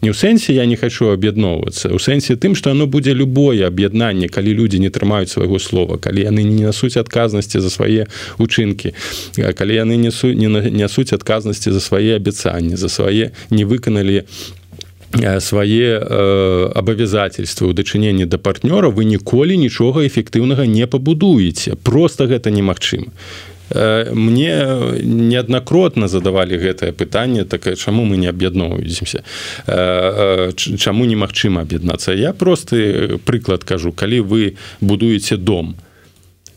не ў сэнсе я не хочу аб'ядноўвацца. У сэнсе тым что оно будзе любое аб'яднанне калі людзі не трымаюць свайго слова калі яны не нясуць адказнасці за свае учынкі калі яны несу не нясуць адказнасці за свае абяцанні за свае не выканалі свае э, абавязательствы ў дачыненні да партнёра вы ніколі нічога эфектыўнага не пабудуеце. Просто гэта немагчыма. Э, мне неаднакротна задавалі гэтае пытанне такое чаму мы не аб'ядноўваемся? Э, э, чаму немагчыма аб'яднацца? Я просты прыклад кажу. Калі вы будуеце дом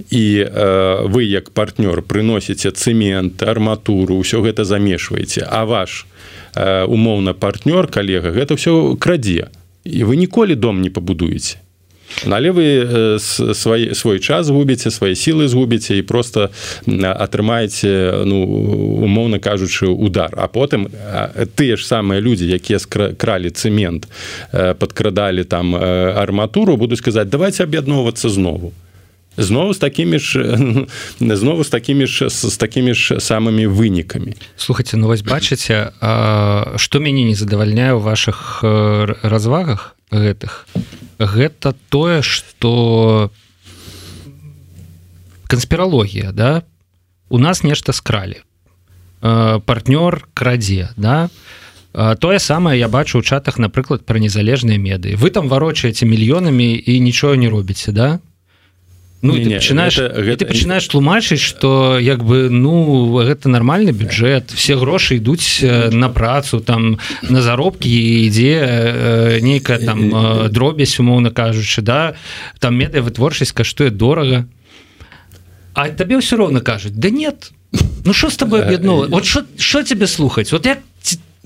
і вы як партнёр прыносіце цэмент арматуру ўсё гэта замешваеце а ваш умоўна партнёр калега гэта ўсё крадзе і вы ніколі дом не пабудуеце але вы свой, свой час губіце свае сілы згубіце і просто атрымаеце ну умоўна кажучы удар. А потым тыя ж самыя людзі якія кралі цэмент подкрадалі там арматуру буду сказаць давайте аб'ядноўвацца знову знову з такімі ж знову з такімі ж з такімі ж самымі вынікамі слухайте ну вось бачыце што мяне не задавальняе ў ваших развагах гэтых гэта тое что канспіралогія да? У нас нешта скралі. Партнёр крадзе да? Тое самае я бачу у чатах напрыклад пра незалежныя меды вы там варочаеце мільёнамі і нічого не робіце да Ну, не, ты пачынаеш гэта... ты пачынаеш тлумачыць что як бы ну гэта нормальны бюджет все грошы ідуць на працу там на заробкі ідзе нейкая там дробязь умоўна кажучы да? Там медыа вытворчасць каштуе дорага. А табе ўсё роўна кажуць да нет ну что с тобой аб'ядно вот что тебе слухаць? Вот як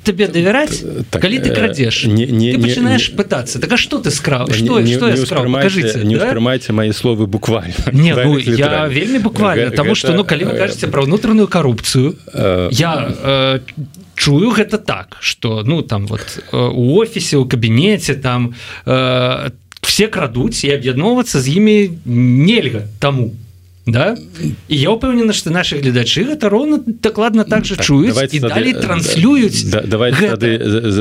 ты тебе давяраць так, калі ты крадзеш не, не, ты пачынаешь не, пытаться. Так а что ты скраў что не, что не, скажите не успрымайце да? мои словы буквально. Не, ну, я вельмі буквально потому что ну калі вы кажете про внутреннюю коррупцию э, я э, чую гэта так что ну там вот э, у офісе у кабінеце там э, все крадуць і аб'ядноўвацца з імі нельга тому да? І я упэўнена что наши гледачы гэта роўна дакладна так же так, чуюць і далей тады, транслююць да, давай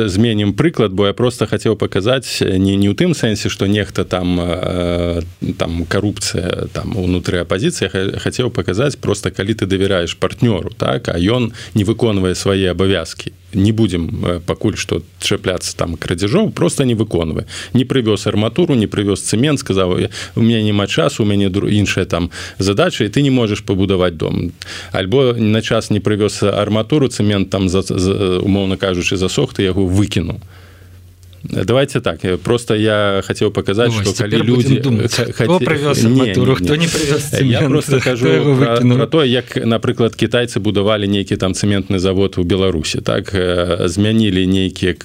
зменім прыклад бо я просто хацеў паказаць не не ў тым сэнсе что нехта там э, там коррупция там унутры апозіцыя хацеў паказаць просто калі ты давяраешь партнёру так а ён не выконвае свае абавязки не будем пакуль что чапляцца там крадзяжоў просто не выконвае не прывёз арматуру не прывёз цемент сказаў у меня няма часу у мяне іншая там задача і ты не можешь пабудаваць дом альбо на час не прывёз арматуру цемент там за, за умоўно кажучы засох ты яго выкінуў давайте так просто я хотел показать ну, что коли люди просто скажу про то як напрыклад китайцы будавали нейкі там цементный завод у беларуси так змянілі нейкіе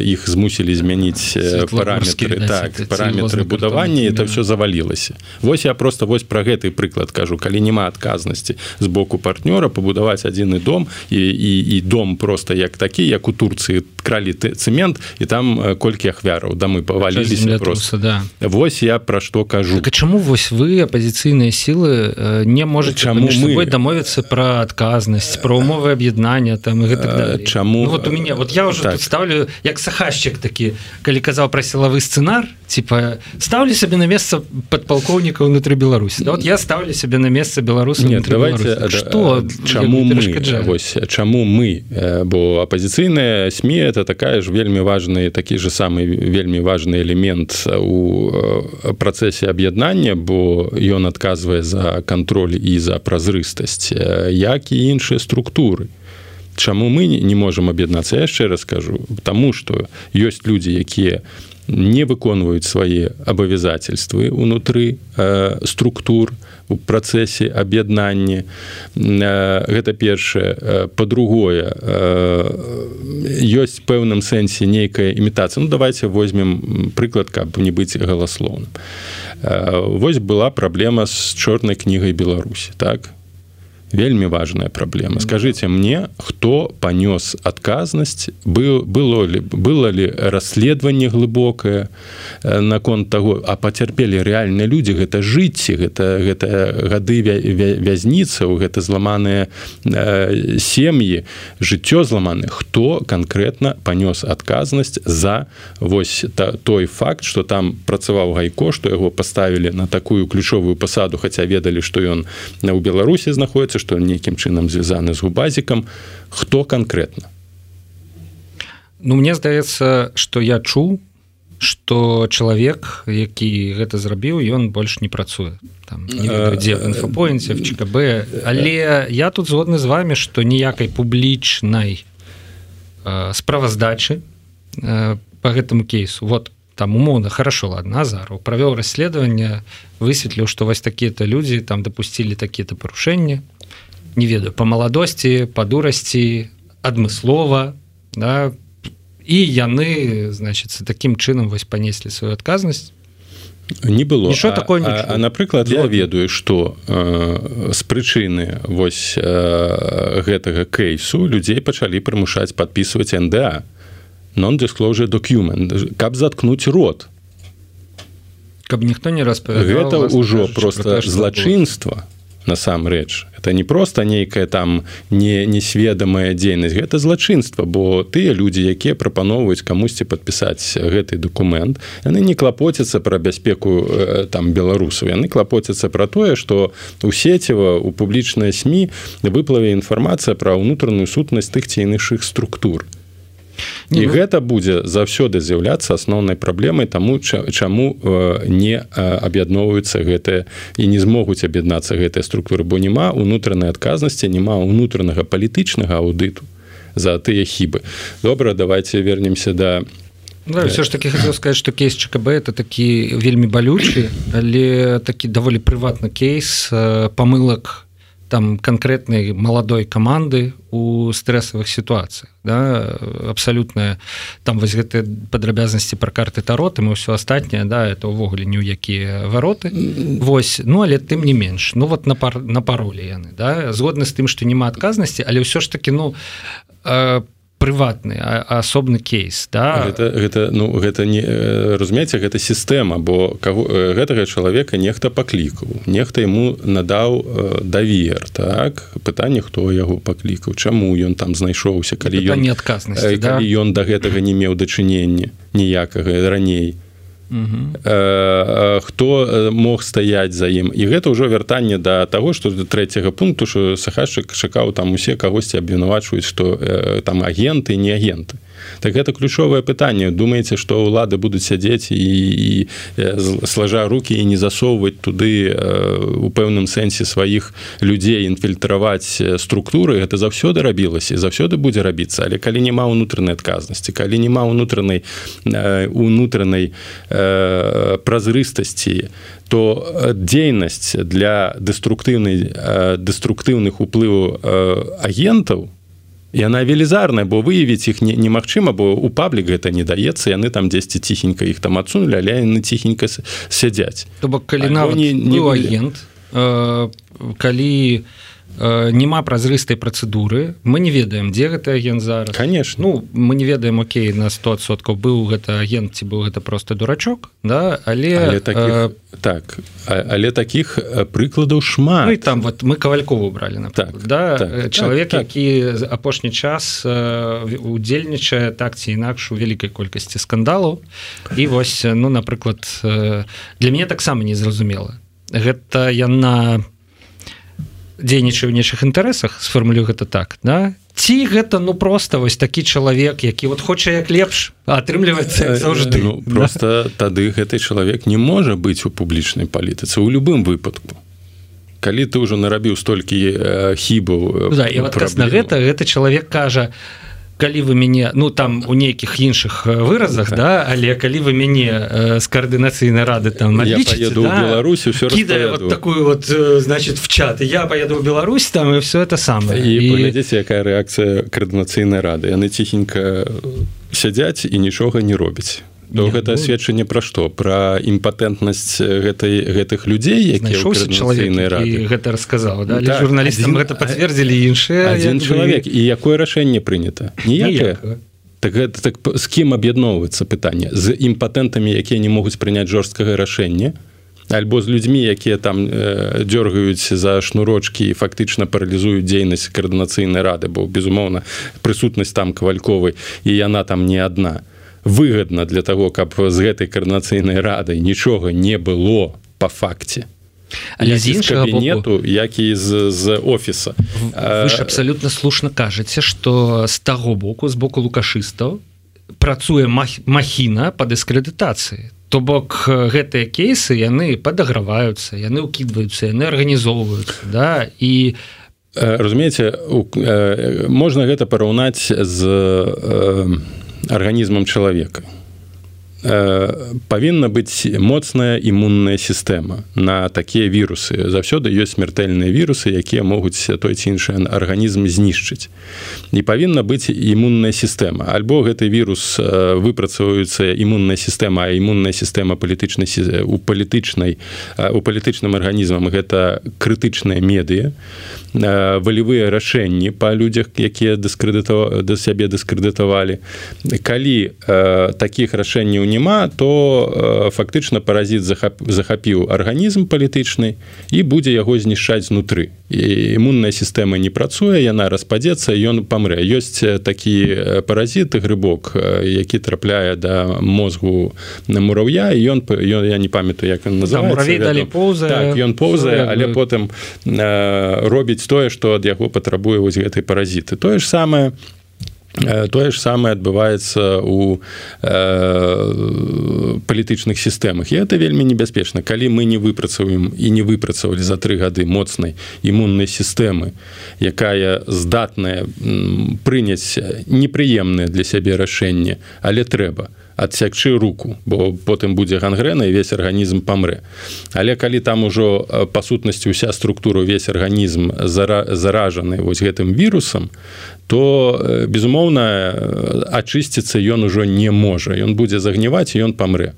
іх змусілі змяніць параметры так параметры будавання это все завалілася Вось я просто вось про гэты прыклад кажу. Калі няма адказнасці з боку партнёра пабудаваць адзіны дом і, і, і дом просто як такі як у Турцыі кралі цемент і там колькі ахвяраў да мы паваліліся просто. да. Вось я пра што кажу. Так, чаму вось вы апозіцыйныя сілы не можете чаму мы? дамовіцца про адказнасць про умовы аб'яднання там гэта чаму? Ну, вот у меня вот я уже так. ставлю як сахашчык такі калі казаў пра сілавы сцэнар типа ставлю сабе на месца падпалкоўніка ўнутры беларусі да, вот я ставлю сабе на месца беларусы нет давайте что? чаму мы? вось чаму мы? Бо апозіцыйная сМ это такая ж вельмі важный такі же самы вельмі важный элемент у працэсе аб'яднання бо ён адказвае за кантроль і за празрыстасць як і іншыя структуры. Чаму мы не можемм аб'яднацца яшчэ раскажу тому что ёсць людзі якія не выконваюць свае абавязательствы унутры э, структур у працэсе аб'яднання гэта першае по-другое ёсць пэўным сэнсе нейкая імітацыя ну давайте возьмем прыклад каб не быць галаслоўным Вось была праблема з чорнай кнігай Беларусі так вельмі важная праблема скажите мне хто панёс адказнасць был было ли было ли расследаванне глыбокае э, наконт того а пацярпелі рэальныя людзі гэта жыцці гэта гэта гады вязніцаў гэта зламаныя э, сем'і жыццё зламаны хто канкрэтна панёс адказнасць за вось та, той факт что там працаваў гайко что яго поставілі на такую ключовую пасаду хаця ведалі что ён на у беларусі знаходіцца што нейкім чынам звязаны з губазікам хто канкрэтна Ну мне здаецца што я чуў што чалавек які гэта зрабіў ён больш не працуе. Дзе інфопоінце ЧКБ. але я тут згодны з вами што ніякай публічнай справаздачы по гэтаму кейсу. Вот там умоўна хорошо ладно Азару правёў расследаванне высветліў што вось такія-то людзі там дапусцілі такія-то парушэнні не ведаю по маладосці по дурасці адмыслова да. І яны значится таким чынам вось панеслі сваю адказнасць не было. Що такое напрыклад я ведаю что э, з прычыны вось э, гэтага кейсу людзей пачалі прымушаць подписывать нда non-disclosure document. Каб заткнуць рот. Каб ніхто не распавя гэта ўжо просто злачынства насамрэч это не просто нейкая там не несведамая дзейнасць. Гэта злачынства бо тыя людзі якія прапаноўваюць камусьці падпісаць гэты документ яны не клапоцяцца пра бяспеку э, там беларусаў. Яны клапоцяцца пра тое што у сеціва у публічнай сМ выплаве інфармацыя пра ўнутраную сутнасць тых ці іншых структур і ну, гэта будзе заўсёды з'яўляцца асноўнай праблемай таму чаму э, не э, аб'ядноўваюцца гэтыя і не змогуць аб'яднацца гэтыя структуры бо няма унутранай адказнасці няма унутранага палітычнага аўдыту за тыя хібы. Добра давайте вернемся да Да, все ж таки хотел сказать что кейс ЧКБ это такі вельмі балючы але такі даволі прыватны кейс э, памылак там конкретной молодой команды у стрессовых ситуациях да, абсолютная там вось гэты падрабязнасці про карты тароты мы все астатняе да это увогуле ні ў якія вароты Вось ну але тым не менш. Ну вот на пар на паролі яны да. Згодны з тым что няма адказнасці але ўсё ж таки ну по э, прыватны асобны кейс да? Гэта, гэта ну гэта не разумееце гэта сістэма бо каго гэтага чалавека нехта паклікаў нехта ему надаў давер так? Пытанне хто яго паклікаў чаму ён там знайшоўся калі ён не адказнасць да? ён да гэтага не меў дачынення ніякага раней хто мог стаять за ім. І гэта ўжо вяртанне да того что до третьего пункту что сахашчык чакаў там усе кагосьці абвінавачваюць что там агенты не агенты так это ключовае пытанне думаеце что ўлады будуць сядзець і, і слажа руки і не засоўваць туды у пэўным сэнсе сваіх людзей інфільтраваць структуры? Это заўсёды рабілася заўсёды будзе рабіцца але калі няма унутранай адказнасці калі няма унутранай унутранай празрыстасці то дзейнасць для дэструктыўнай дэструктыўных уплыву агентаў яна велізарная бо выявіць іх немагчыма бо у паблік гэта не даецца яны там дзесьці ціхенька іх там адсунули але яны ціхенька сядзяць. То бок калі нават не, не агент э, калі у няма празрыстай працэдуры. Мы не ведаем дзе гэты агент зараз. Конечно. Ну мы не ведаем Окей на 100соткаў быў гэта агент ці быў гэта просто дурачок да? Але, але таких, э, так але таких э, прыкладаў шмат. Ну, там вот мы кавалькову бралі на так да? так, чалавек так, які так. апошні час э, удзельнічае так ці інакш у вялікай колькасці скандалаў. І вось ну напрыклад э, для мяне таксама незразумела. Гэта яна на дзейнічае ў нейшых інтарэсах сфармулю гэта так да? Ці гэта ну просто вось такі чалавек які вот хоча як лепш атрымліваецца заўжды. ну, просто да. тады гэты чалавек не можа быць у публічнай палітыцы у любым выпадку. Калі ты ўжо нарабіў столькі э, хібаў да, вот на гэта гэты чалавек кажа а калі вы мяне ну там у нейкіх іншых выразах так. да але калі вы мяне з каардынацыйнай рады там наеду да, Беларусі все вот такую вот значит в чат. Я поеду в Беларусь там и все это самое. І, і... якая рэакцыя каардынацыйнай рады яны ціхенька сядзяць і нічога не робяць то Нет, гэта ну... сведчанне пра што? Пра імпатэнтнасць гэтай гэтых людзей якія гэта расказаў да? да, журналістам гэта пацвердзілі іншыя адзін чалавек. І якое рашэнне прынята? Ніякае? Так гэта так з кім аб'ядноўваецца пытанне? З імпатэнтамі якія не могуць прыняць жорсткага рашэння? Альбо з людзьмі якія там э, дёргаюць за шнурочки і фактычна паралізуюць дзейнасць каардынацыйнай рады? Бо безумоўна прысутнасць там кавальковай і яна там не адна. то выгодна для того каб з гэтай карнацыйнай радай нічога не было по факце. Але з іншага нету як і з, з офіса. абсолютно слушна кажаце что з таго боку з боку лукашыстаў працуе махіна по дыскрэдытацыі то бок гэтыя кейсы яны падаграваюцца яны ўкідваюцца яны арганізоўваюцца да і разумееце можна гэта параўнаць з арганізмам чалавека павінна быць моцная імунная сістэма на такія вірусы заўсёды ёсць смертельныя вірусы якія могуць той ці іншы арганізм знішчыць не павінна быць імунная сістэма альбо гэты вірус э, выпрацоўваецца імунная сістэма імунная сістэма палітычнай у палітычнай у палітычным арганізмам гэта крытычныя медыя валевыя рашэнні па людзях якія дыскрэдыта да сябе дыскрэдытавалі калі э, таких рашэнняў няма то э, фактычна паразіт захапіў арганізм палітычны і будзе яго знішчаць знутры. Імунная сістэма не працуе яна распадзецца ён памрэ. Ёсць такі паразіты грыбок які трапляе да мозгу на мураўя ён ён я не памятаю як ён называется так, ён поўзае але потым э, робіць тое што ад яго патрабуе вось гэтай паразіты тое ж самае тое ж самае адбываецца у э, палітычных сістэмах. І это вельмі небяспечна. Калі мы не выпрацаваем і не выпрацавалі за тры гады моцнай імуннай сістэмы якая здатная прыняць непрыемнае для сябе рашэнне але трэба то адсякчы руку бо потым будзе гангрэна і весь арганізм памрэ. Але калі там ужо па сутнасці уся структура увесь арганізм зара, заражаны вось гэтым вірусам то безумоўна ачысціцца ён ужо не можа. Ён будзе загніваць ён памрэ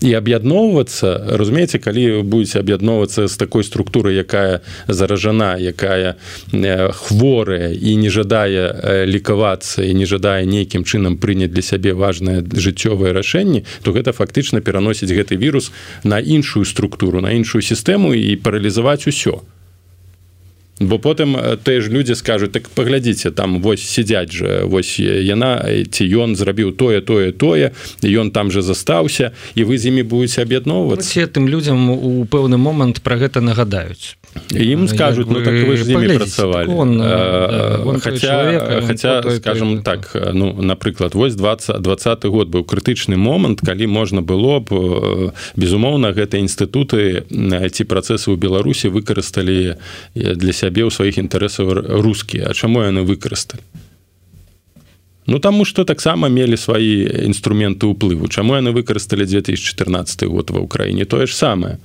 і аб'ядноўвацца разумееце калі будете аб'ядноўвацца з такой структуры якая заражана якая э, хворая і не жадае лікавацца і не жадае нейкім чынам прыняць для сябе важное жыццёвае рашэнне то гэта фактычна пераносіць гэты вірус на іншую структуру на іншую сістэму і паралізаваць усё бо потым тыя ж людзі скажуць так паглядзіце там вось сядзяць же вось яна ці ён зрабіў тое тое тое ён там же застаўся і вы з імі будете аб'ядноўвацца тым людзям у пэўны момант про гэта нагадаюць ім скажуць ну так вы ж імі працавалі он, он хотя хотя скажем так ну напрыклад вось 20 двадцатый год быў крытычны момант калі можна было б безумоўна гэта інстытуты ці працэсы ў беларусі выкарысталі для сябе ў сваіх інтарэсаў рускія А чаму яны выкарысталі? Ну таму что таксама мелі свае інструменты ўплыву. Чаму яны выкарысталі 2014 год ва ўкраіне тое ж самае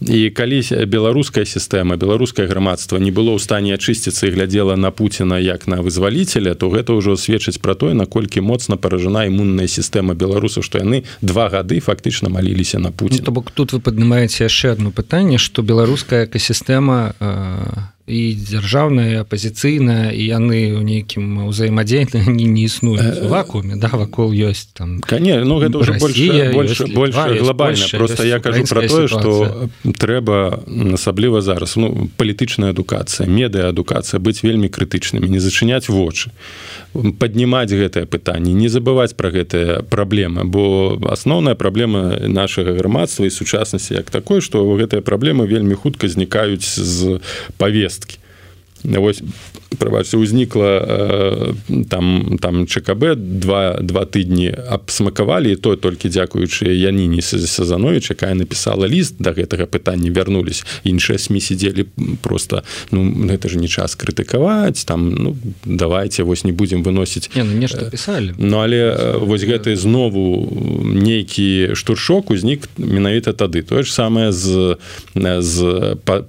і калі беларуская сістэма беларускае грамадства не было ў стане ачысціцца і глядзела на Пуціна як на вызваліцеля то гэта ўжо сведчыць пра тое наколькі моцна паражана імунная сістэма беларусаў што яны два гады фактычна маліліся на Пуці ну, то бок тут вы паднімаеце яшчэ одно пытанне што беларуская экасістэма э і дзяржаўная апозіцыйная і яны ў нейкім ўзаемадзеянні не, не існуюць вакууме да вакол ёсць там кане ну гэта уже больше больше больше глобальна просто я кажу про тое что трэба асабліва зараз ну палітычная адукацыя медыаадукацыя быць вельмі крытычнымі не зачыняць вочы паднімаць гэтае пытанне не забываць про гэтыя праблемы бо асноўная праблема нашага грамадства і сучаснасці як такой что гэтыя праблемы вельмі хутка знікаюць з павесткі вось прабачце узнікла э, там там ЧКБ два два тыдні абсмакавалі то толькі дзякуючы Яніне сезанович якая написала ліст да гэтага пытання вярнулись іншыя сМ сидзелі просто ну гэта же не час крытыкаваць там ну давайте вось не будем выносіць не, ну, нешта писали Ну але э, вось гэты знову нейкі штуршок узнік менавіта тады. Тое ж самае з з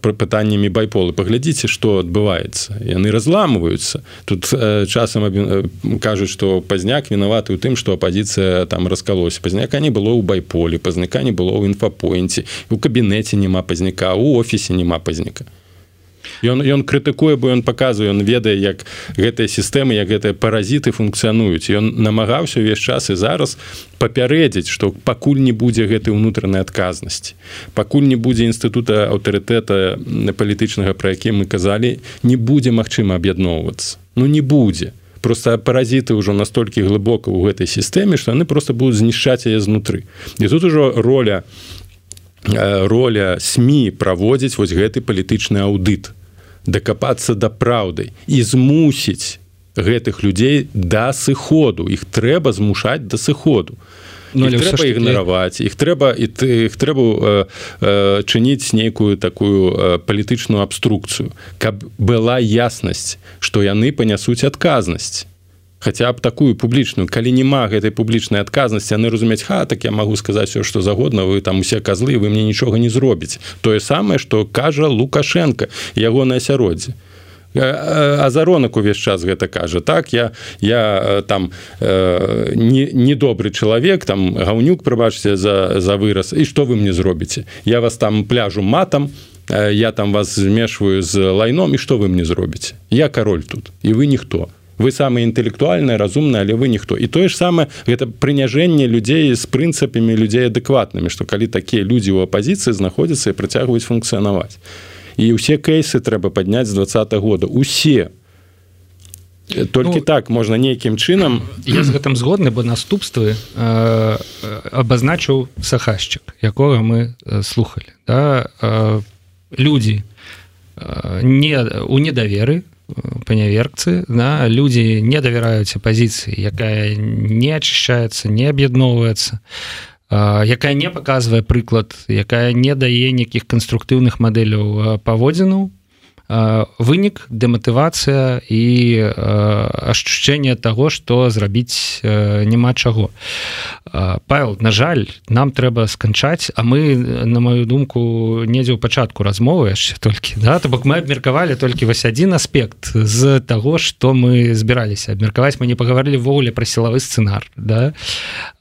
пытаннямі байполы. Паглядзіце что адбываецца. Яны раз разламываются тут э, часам э, кажуць что пазняк вінаваты у тым что апозіцыя там раскалося пазняка не было ў байполе пазняка не было ў інфапоінце у кабінеце няма пазняка у офісе няма пазняка ён ён крытыкуе бо ён паказвае ён ведае як гэтыя сістэмы як гэтыя паразіты функцыянуюць. Ён намагаўся ўвесь час і зараз папярэдзіць што пакуль не будзе гэтай унутранай адказнасці. Пакуль не будзе інстытута аўтарытэта палітычнага пра які мы казалі не будзе магчыма аб'ядноўвацца. Ну не будзе. Просто паразіты ўжо настолькі глыбока ў гэтай сістэме што яны просто будуць знішчаць яе знутры. І тут ужо роля роля сМ праводзіць вось гэты палітычны аўдыт дакапацца да праўдай і змусіць гэтых людзей да сыходу. Іх трэба змушаць да сыходу. Ну, трэба ігнараваць іх трэба і іх трэба э, э, чыніць нейкую такую э, палітычную абструкцыю каб была яснасць што яны панясуць адказнасць хотя б такую публічную калі няма гэтай публічнай адказнасці яны разумець ха так я могу сказаць все что загодна вы там усе козлы вы мне нічога не зробіць тое самае что кажа лукашенко ягоное асяроддзе. Азаронак увесь час гэта кажа. Так я я там э, недобры не чалавек там гаўнюк прыбачце за за выраз і что вы мне зробіце? Я вас там пляжу матам я там вас змешваю з лайном і что вы мне зробіце? Я кароль тут і вы ніхто вы самые інтэлектуальныя разумныя але вы ніхто і тое ж самае гэта прыняжэнне людзей з прынцыпамі людзей адэкватнымі што калі такія людзі ў апозіцыі знаходзяцца і працягваюць функцыянаваць і ўсе кейсы трэба падняць з два -го года. Усе. Толькі ну, так можна нейкім чынам я з гэтым згодны бо наступствы э, абазначыў сахашчык якога мы слухали да, э, людзі э, не у недаверы паняверцы на людзі не давяраюць апозіцыі якая не ачышчаецца не аб'ядноўваецца якая не паказвае прыклад якая не дае нейкіх канструктыўных мадэляў паводзінаў вынік дэматывацыя і ашчэнне таго што зрабіць няма чаго. Павел на жаль нам трэба сканчаць а мы на маю думку недзе ў пачатку размовы яшчэ толькі да то бок мы абмеркавалі толькі вось адзін аспект з таго што мы збіраліся абмеркаваць. Мы не пагаварылі ввогуле пра сілавы сцэнар да.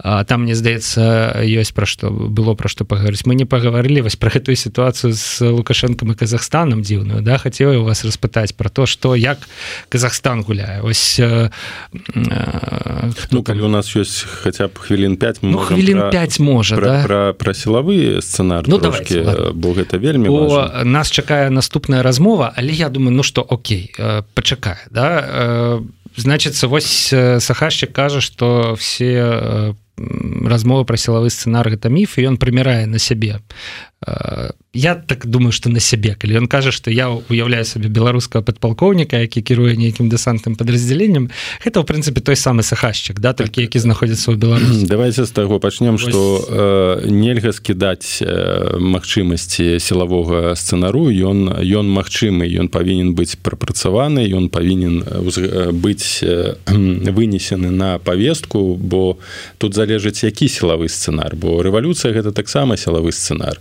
А, там мне здаецца ёсць пра што было пра што пагаварыць. Мы не пагаварылі вось пра гэтую сітуацыю з лукашэнкам і Казахстанам дзіўную да хаця хацела у вас распытаць про то что як Казахстан гуляе ось э, э, ну калі у нас ёсць хотя б хвілін 5 ну, хвілін 5 можа про, да? про, про сілавы сцэнар ну, трошки, давайте, бо гэта вельмі бо нас чакае наступная размова але я думаю ну что Окей пачакае да? Значится вось сахашчик кажа что все размова про сілавы сцэнар гэта міф і ён прымірае на сябе я так думаю что на сябе калі ён кажа что я уяўляю сабе беларускага падпалкоўніка які кіруе нейкім дэсантным подраздзяленнем это в прынцыпе той самы сахашчык да толькі які знаходзіцца ў Беларусі давайте з таго пачнем что э, нельга скідаць э, магчымасці сілавога сцэнару. Ён ён магчымы ён павінен быць прапрацаваны ён павінен быць э, вынесены на повестку бо тут залежыць які сілавы сцэнар бо рэвалюцыя гэта таксама сілавы сцэнар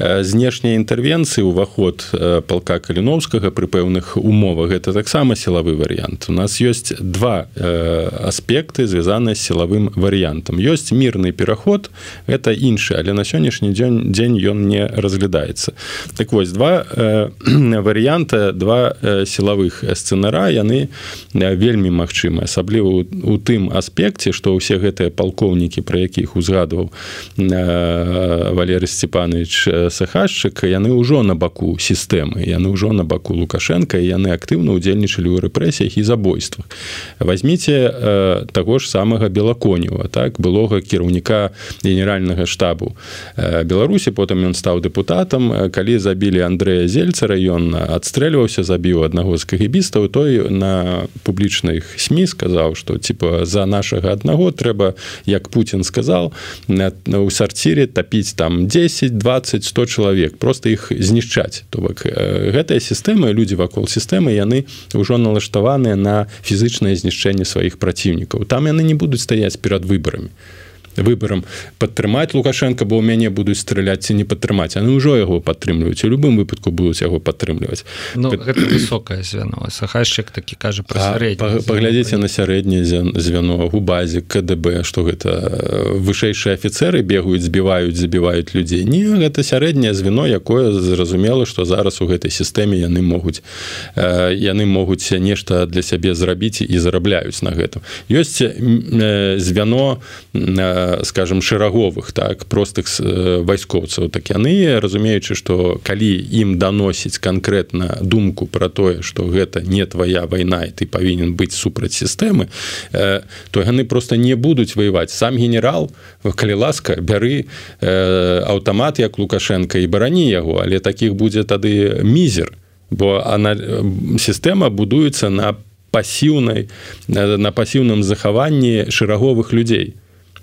знешняй інтэрвенцыі уваход палка каліновскага пры пэўных умовах гэта таксама сілавы варыянт. У нас ёсць два аспекты звязаныя з сілавым варыянтам. Ёсць мірны пераход это іншы але на сённяшні дзень дзень ён не разглядаецца. Так вось два варыянта два сілавых сцэнара яны вельмі магчымы асабліва у тым аспекце што ўсе гэтыя палкоўнікі про якіх узгадваў валеры степанович сахашчык яны ўжо на баку сістэмы яны ўжо на баку лукашенко яны актыўна удзельнічалі ў рэпрэсіях і забойствах. Возьмите э, таго ж самага белаконева так былога кіраўніка генеральнага штабу. Э, беларусі потым ён стаў депутатам калі забілі андрея зельцера ён адстрэльваўся забіў аднаго з кагібістаў той на публічных сМ сказаў что типа за нашага аднаго трэба як Путін сказал у сарцірі тапіць там 10 20 100 100 чалавек просто іх знішчаць. То бок гэтая сістэма людзі вакол сістэмы яны ўжо налаштаваныя на фізычнае знішчэнне сваіх праціўнікаў. Там яны не будуць стаяць перад выбарамі выбарам падтрымаць лукашенко бо ў мяне будуць страляць ці не падтрымаць. Яны ўжо яго падтрымліваюць у любым выпадку будуць яго падтрымліваць. Ну, высокое звяно. Сахашчык такі кажа про паглядзіце на сярэдняе звяно. У базе КДБ что гэта вышэйшыя афіцеры бегаюць збіваюць забіваюць людзей. Не гэта сярэдняе звено якое зразумела что зараз у гэтай сістэме яны могуць яны могуць нешта для сябе зрабіць і зарабляюць на гэтым. Ёсць звяно на скажем шэраговых так простых э, вайскоўцаў так яны разумеючы что калі ім даносіць конкретно думку про тое что гэта не твоя вайна і ты павінен быць супраць сістэмы э, то яны просто не будуць воевать сам генерал калі ласка бяры э, аўтамат як лукашенко і барані яго але таких будзе тады мізер бо она сістэма будуецца на пасіўнай на пасіўным захаванні шэраговых людзей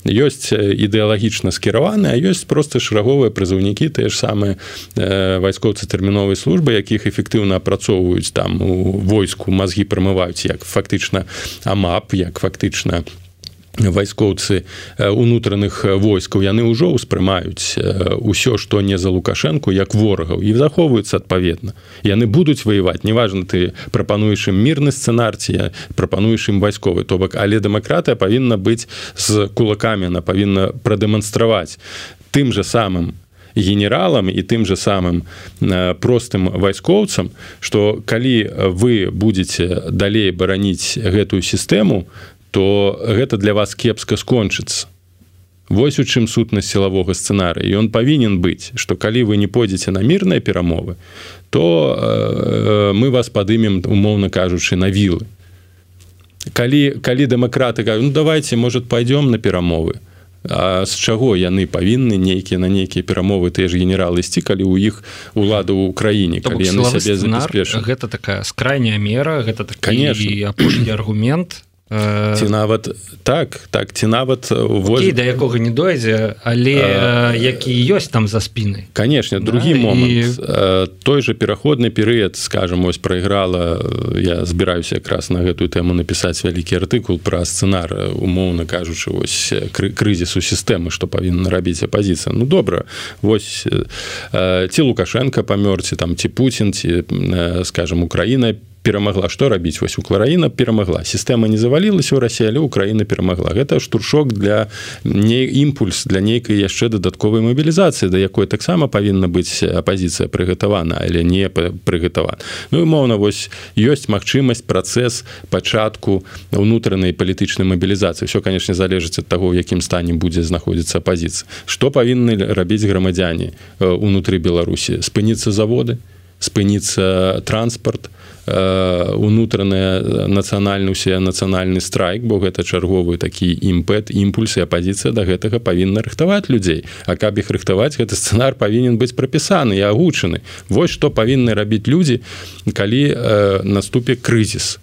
ёсць ідэалагічна скіраваны а ёсць просто шараговыя прызыўнікі тыя ж самыя вайскоўцы тэрміновай службы якіх эфектыўна апрацоўваюць там у войску мазгі прамываюць як фактычна амап як фактычна у вайскоўцы унутраных войскаў. Яны ўжо ўспрымаюць ўсё што не за лукашэнку як ворагаў і захоўваюцца адпаведна. Яны будуць ваяваць неважна ты прапануеш ім мірны сцэнарці прапануеш ім вайсковы то бок але дэмакратыя павінна быць з кулакамі она павінна прадэманстраваць тым же самым генералам і тым же самым простым вайскоўцам что калі вы будете далей бараніць гэтую сістэму то гэта для вас кепска скончыцца. Вось у чым сутнасць сілавога сцэнара і ён павінен быць што калі вы не пойдзеце на мірныя перамовы то э, мы вас падымем умоўна кажучы на вілы. Калі калі дэмакраты кажу, ну, давайте может пойдем на перамовы А з чаго яны павінны нейкія на нейкія перамовы тыя ж генералы ісці калі ў іх улада ў краіне калі яны сабе гэта такая скрайняя мера гэта так конечно. апошні аргумент ці нават так так ці нават воз... да якога не дойдзе але а, які ёсць там за спіны канешне другі да, момант і... той же пераходны перыяд скажем ось прайграла я збіраюся якраз на гэтую тэму напісаць вялікі артыкул пра сцэнар умоўна кажучы вось крызісу сістэмы што павінна рабіць апазіцыя ну добра вось ці лукашенко памёрці там ці Путін ці скажем Украіна перамагла. Что рабіць? Вось украіна перамагла. Сістэма не завалілася у рассі але украіна перамагла. Гэта штуршок для не імпульс для нейкай яшчэ дадатковай мабілізацыі да якой таксама павінна быць апозіцыя прыгатавана але не прыгатавана. Ну умоўна вось ёсць магчымасць працэс пачатку унутранай палітычнай мабілізацыі. Все конечно залежыць ад таго якім стане будзе знаходзіцца апозіцыя что павінны рабіць грамадзяне унутры беларусі? Спыніцца заводы? Спыніцца транспорт унутраная нацыянальны усе нацыянальны страйк бо гэта чарговы такі імпэт імпульсы апозіцыя да гэтага павінна рыхтаваць людзей. А каб іх рыхтаваць гэты сцэнар павінен быць прапісаны і агучаны. Вось што павінны рабіць людзі калі э, наступе крызіс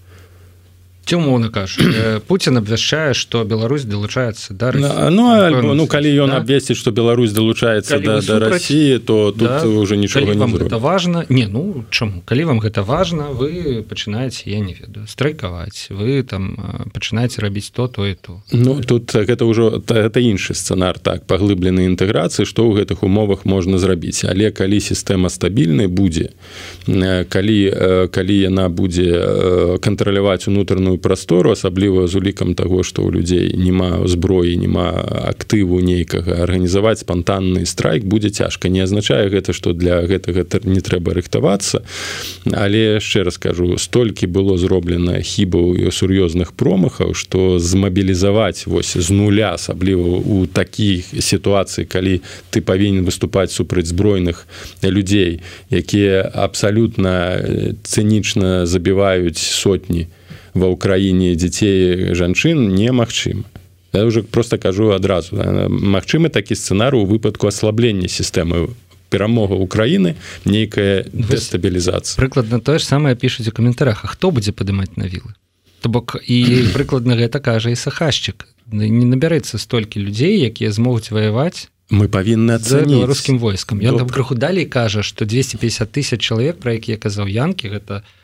умоўно кажу Путін абвяшчае что Беларусь далучаецца да ну, ну, альбо, ну калі ён да? абвесціць что Беларусь далучаецца да, да России то тут да? уже нічога не гэта важно не ну чаму калі вам гэта важно вы пачынаеце я не ведаю страйкаваць вы там пачынаеце рабіць то то і то. Ну тут гэта ўжо это іншы сцэнар так паглыблены інтэграцыі што ў гэтых умовах можна зрабіць але калі сістэма стабільнай будзе калі калі яна будзе кантраляваць унутраную вольную прастору асабліва з улікам таго што ў людзей няма зброі няма актыву нейкага. Арганізаваць спантанны страйк будзе цяжка. Не азначае гэта што для гэтага не трэба рыхтавацца. Але яшчэ раз кажу столькі было зроблена хібаў і сур'ёзных промахаў што змабілізаваць вось з нуля асабліва у такіх сітуацыі калі ты павінен выступаць супраць збройных людзей якія абсалютна цынічна забіваюць сотні ва ўкраіне дзяцей жанчын немагчыма. Я уже просто кажу адразу Мачымы такі сцэнар у выпадку аслаблення сістэмы перамога Украіны нейкая дэстабілізацыя. прыкладна тое ж самае пішуць у каментарах. А хто будзе падымаць на вілы то бок і прыкладна гэта кажа і сахашчык не набярэцца столькі людзей якія змогуць ваяваць мы павінны беларускім войскам. Я там крыху далей кажа что 250 тысяч чалавек про якія казаў янкі гэта у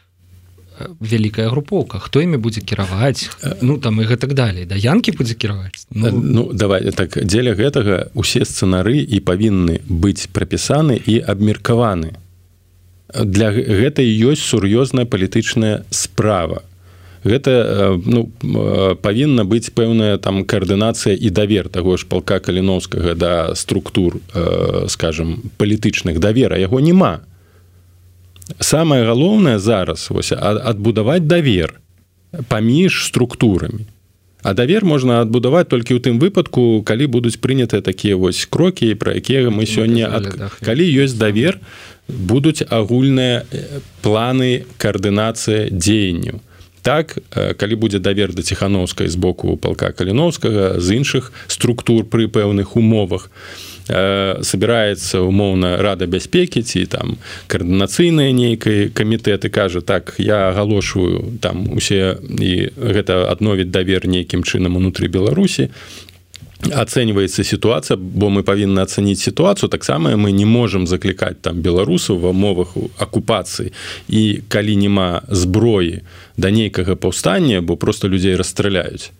вялікая групоўка. Хто імі будзе кіраваць? Ну там і гэтак далей да? Янкі будзе кіраваць? Ну, ну давай так дзеля гэтага усе сцэнары і павінны быць прапісаны і абмеркаваны. Для гэтай ёсць сур'ёзная палітычная справа. Гэта ну павінна быць пэўная там каардынацыя і давер таго ж палка каліновскага да структур скажем палітычных давера. Яго няма самое галоўнае зараз вось адбудаваць давер паміж структурамі а давер можна адбудаваць толькі ў тым выпадку калі будуць прынятыя такія вось крокі пра якія мы сёння ад... калі ёсць давер будуць агульныя планы каардынацыя дзеянню так калі будзе давер да ціхановскай з боку палка каліновскага з іншых структур пры пэўных умовах то собираецца умоўна рада бяспекі ці там каардынацыйныя нейкай камітэты кажа так я агалошваю там усе і гэта адновіць давер нейкім чынам унутры беларусі ацэньваецца сітуацыя бо мы павінны ацаніць сітуацыю таксама мы не можемм заклікаць там беларусаў ва мовах акупацыі і калі няма зброі да нейкага паўстання бо просто людзей расстраляюць.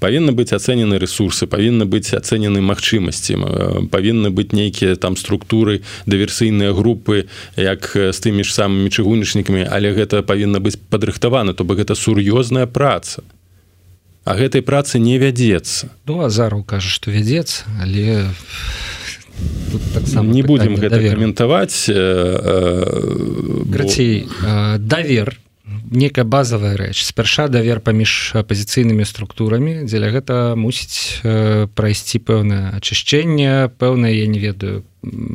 Павінны быць ацэнены ресурсы павінны быць ацэнены магчымасці павінны быць нейкія там структуры дыверсійныя групы як з тымі ж самымі чыгунічнікамі але гэта павінна быць падрыхтавана то бы гэта сур'ёзная праца а гэтай працы не вядзецца. Ну азару кажа што вядзецца але так не будемм гэта каментаваць крацей давер некая базовая рэч. Спярша давер паміж апозіцыйнымі структурамі дзеля гэта мусіць э, прайсці пэўнае ачышчэнне пэўнае я не ведаю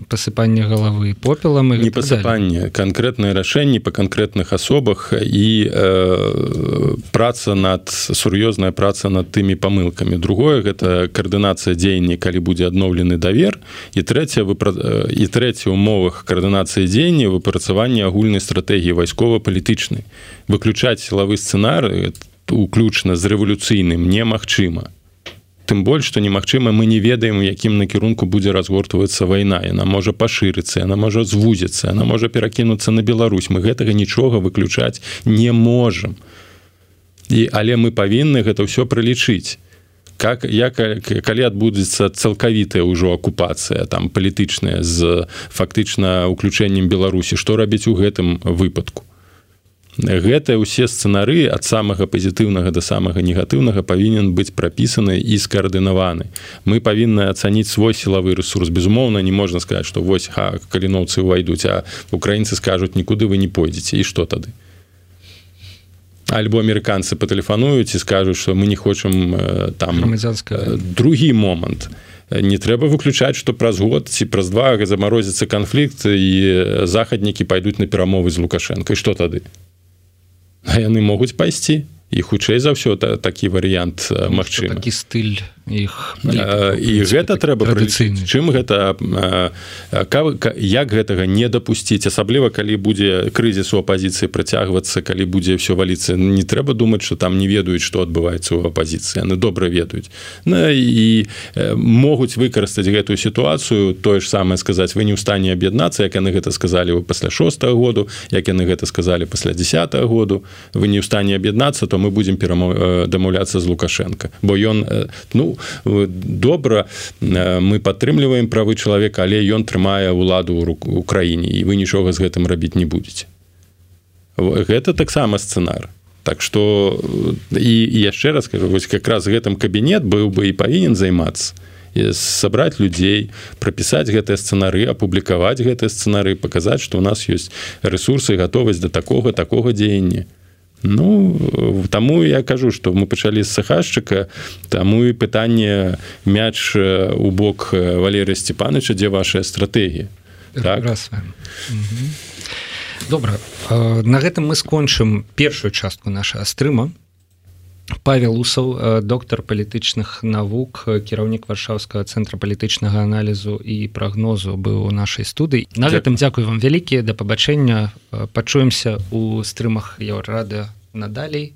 пасыпанне галавы попелам не пасыпанне канкрэтнае рашэнні па канкрэтных асобах і э, праца над сур'ёзная праца над тымі памылкамі. Другое гэта каардынацыя дзеяння калі будзе адноўлены давер. І трэця выпра... і трэця умовах каардынацыі дзеяння выпрацавання агульнай стратэгіі вайскова-палітычнай. Выключаць сілавы сцэнары уключна з рэвалюцыйным немагчыма тым больш што немагчыма мы не ведаем у якім накірунку будзе разгортвацца вайна. Яна можа пашырыцца она можа звузіцца она можа перакінуцца на Беларусь. Мы гэтага нічога выключаць не можам. І але мы павінны гэта ўсё прылічыць как я калі адбудзецца цалкавітая ўжо акупацыя там палітычная з фактычна уключэннем беларусі што рабіць у гэтым выпадку гэта ўсе сцэнары ад самага пазітыўнага да самага негатыўнага павінен быць прапісаны і скаардынаваны. Мы павінны ацаніць свой сілавы ресурс безумоўна не можна сказаць што вось ха каліноўцы ўвайдуць а украінцы скажуць нікуды вы не пойдзеце. І што тады? Альбо амерыканцы патэлефануюць і скажуць што мы не хочам там другі момант. Не трэба выключаць што праз год ці праз два замарозіцца канфлікт і захаднікі пайдуць на перамовы з лукашэнкай. Што тады? а яны могуць пайсці. І хутчэй за ўсё та, такі варыянт магчым такі стыль іх і гэта трэба традыцыйны. Чым гэта як гэтага не дапусціць асабліва калі будзе крызіс у апазіцыі працягвацца калі будзе все валіцца не трэба думаць что там не ведаюць што адбываецца ў апазіцыі яны добра ведаюць. Ну і могуць выкарыстаць гэтую сітуацыю тое ж самае сказаць вы не ў стане аб'яднацца як яны гэта сказалі вы пасля шостого году як яны гэта сказалі пасля десят году. Вы не ў стане аб'яднацца то мы будзем перамов дамаўляцца з лукашенко бо ён ну добра мы падтрымліваем правы чалавека але ён трымае ўладу ў руку краіне і вы нічога з гэтым рабіць не будетеце гэта таксама сцэнар. Так что і яшчэ раз скажу вось как раз гэтым кабінет быў бы і павінен займацца сабраць людзей прапісаць гэтыя сцэнары апублікаваць гэтыя сцэнары паказаць што у нас ёсць ресурсы гатовасць да такога такога дзеяння Ну таму я кажу што мы пачалі з сахашчыка таму і пытанне мяч у бок валеры сцепаныча дзе ваша стратэгія так? добра на гэтым мы скончым першую частку наша стрыма павел усаў доктар палітычных навук кіраўнік варшаўскага цэнтра палітычнага аналізу і прагнозу быў у нашай студыі. На гэтым дзякую вам вялікія да пабачэння. Пачуемся у стрымах еўрады надалей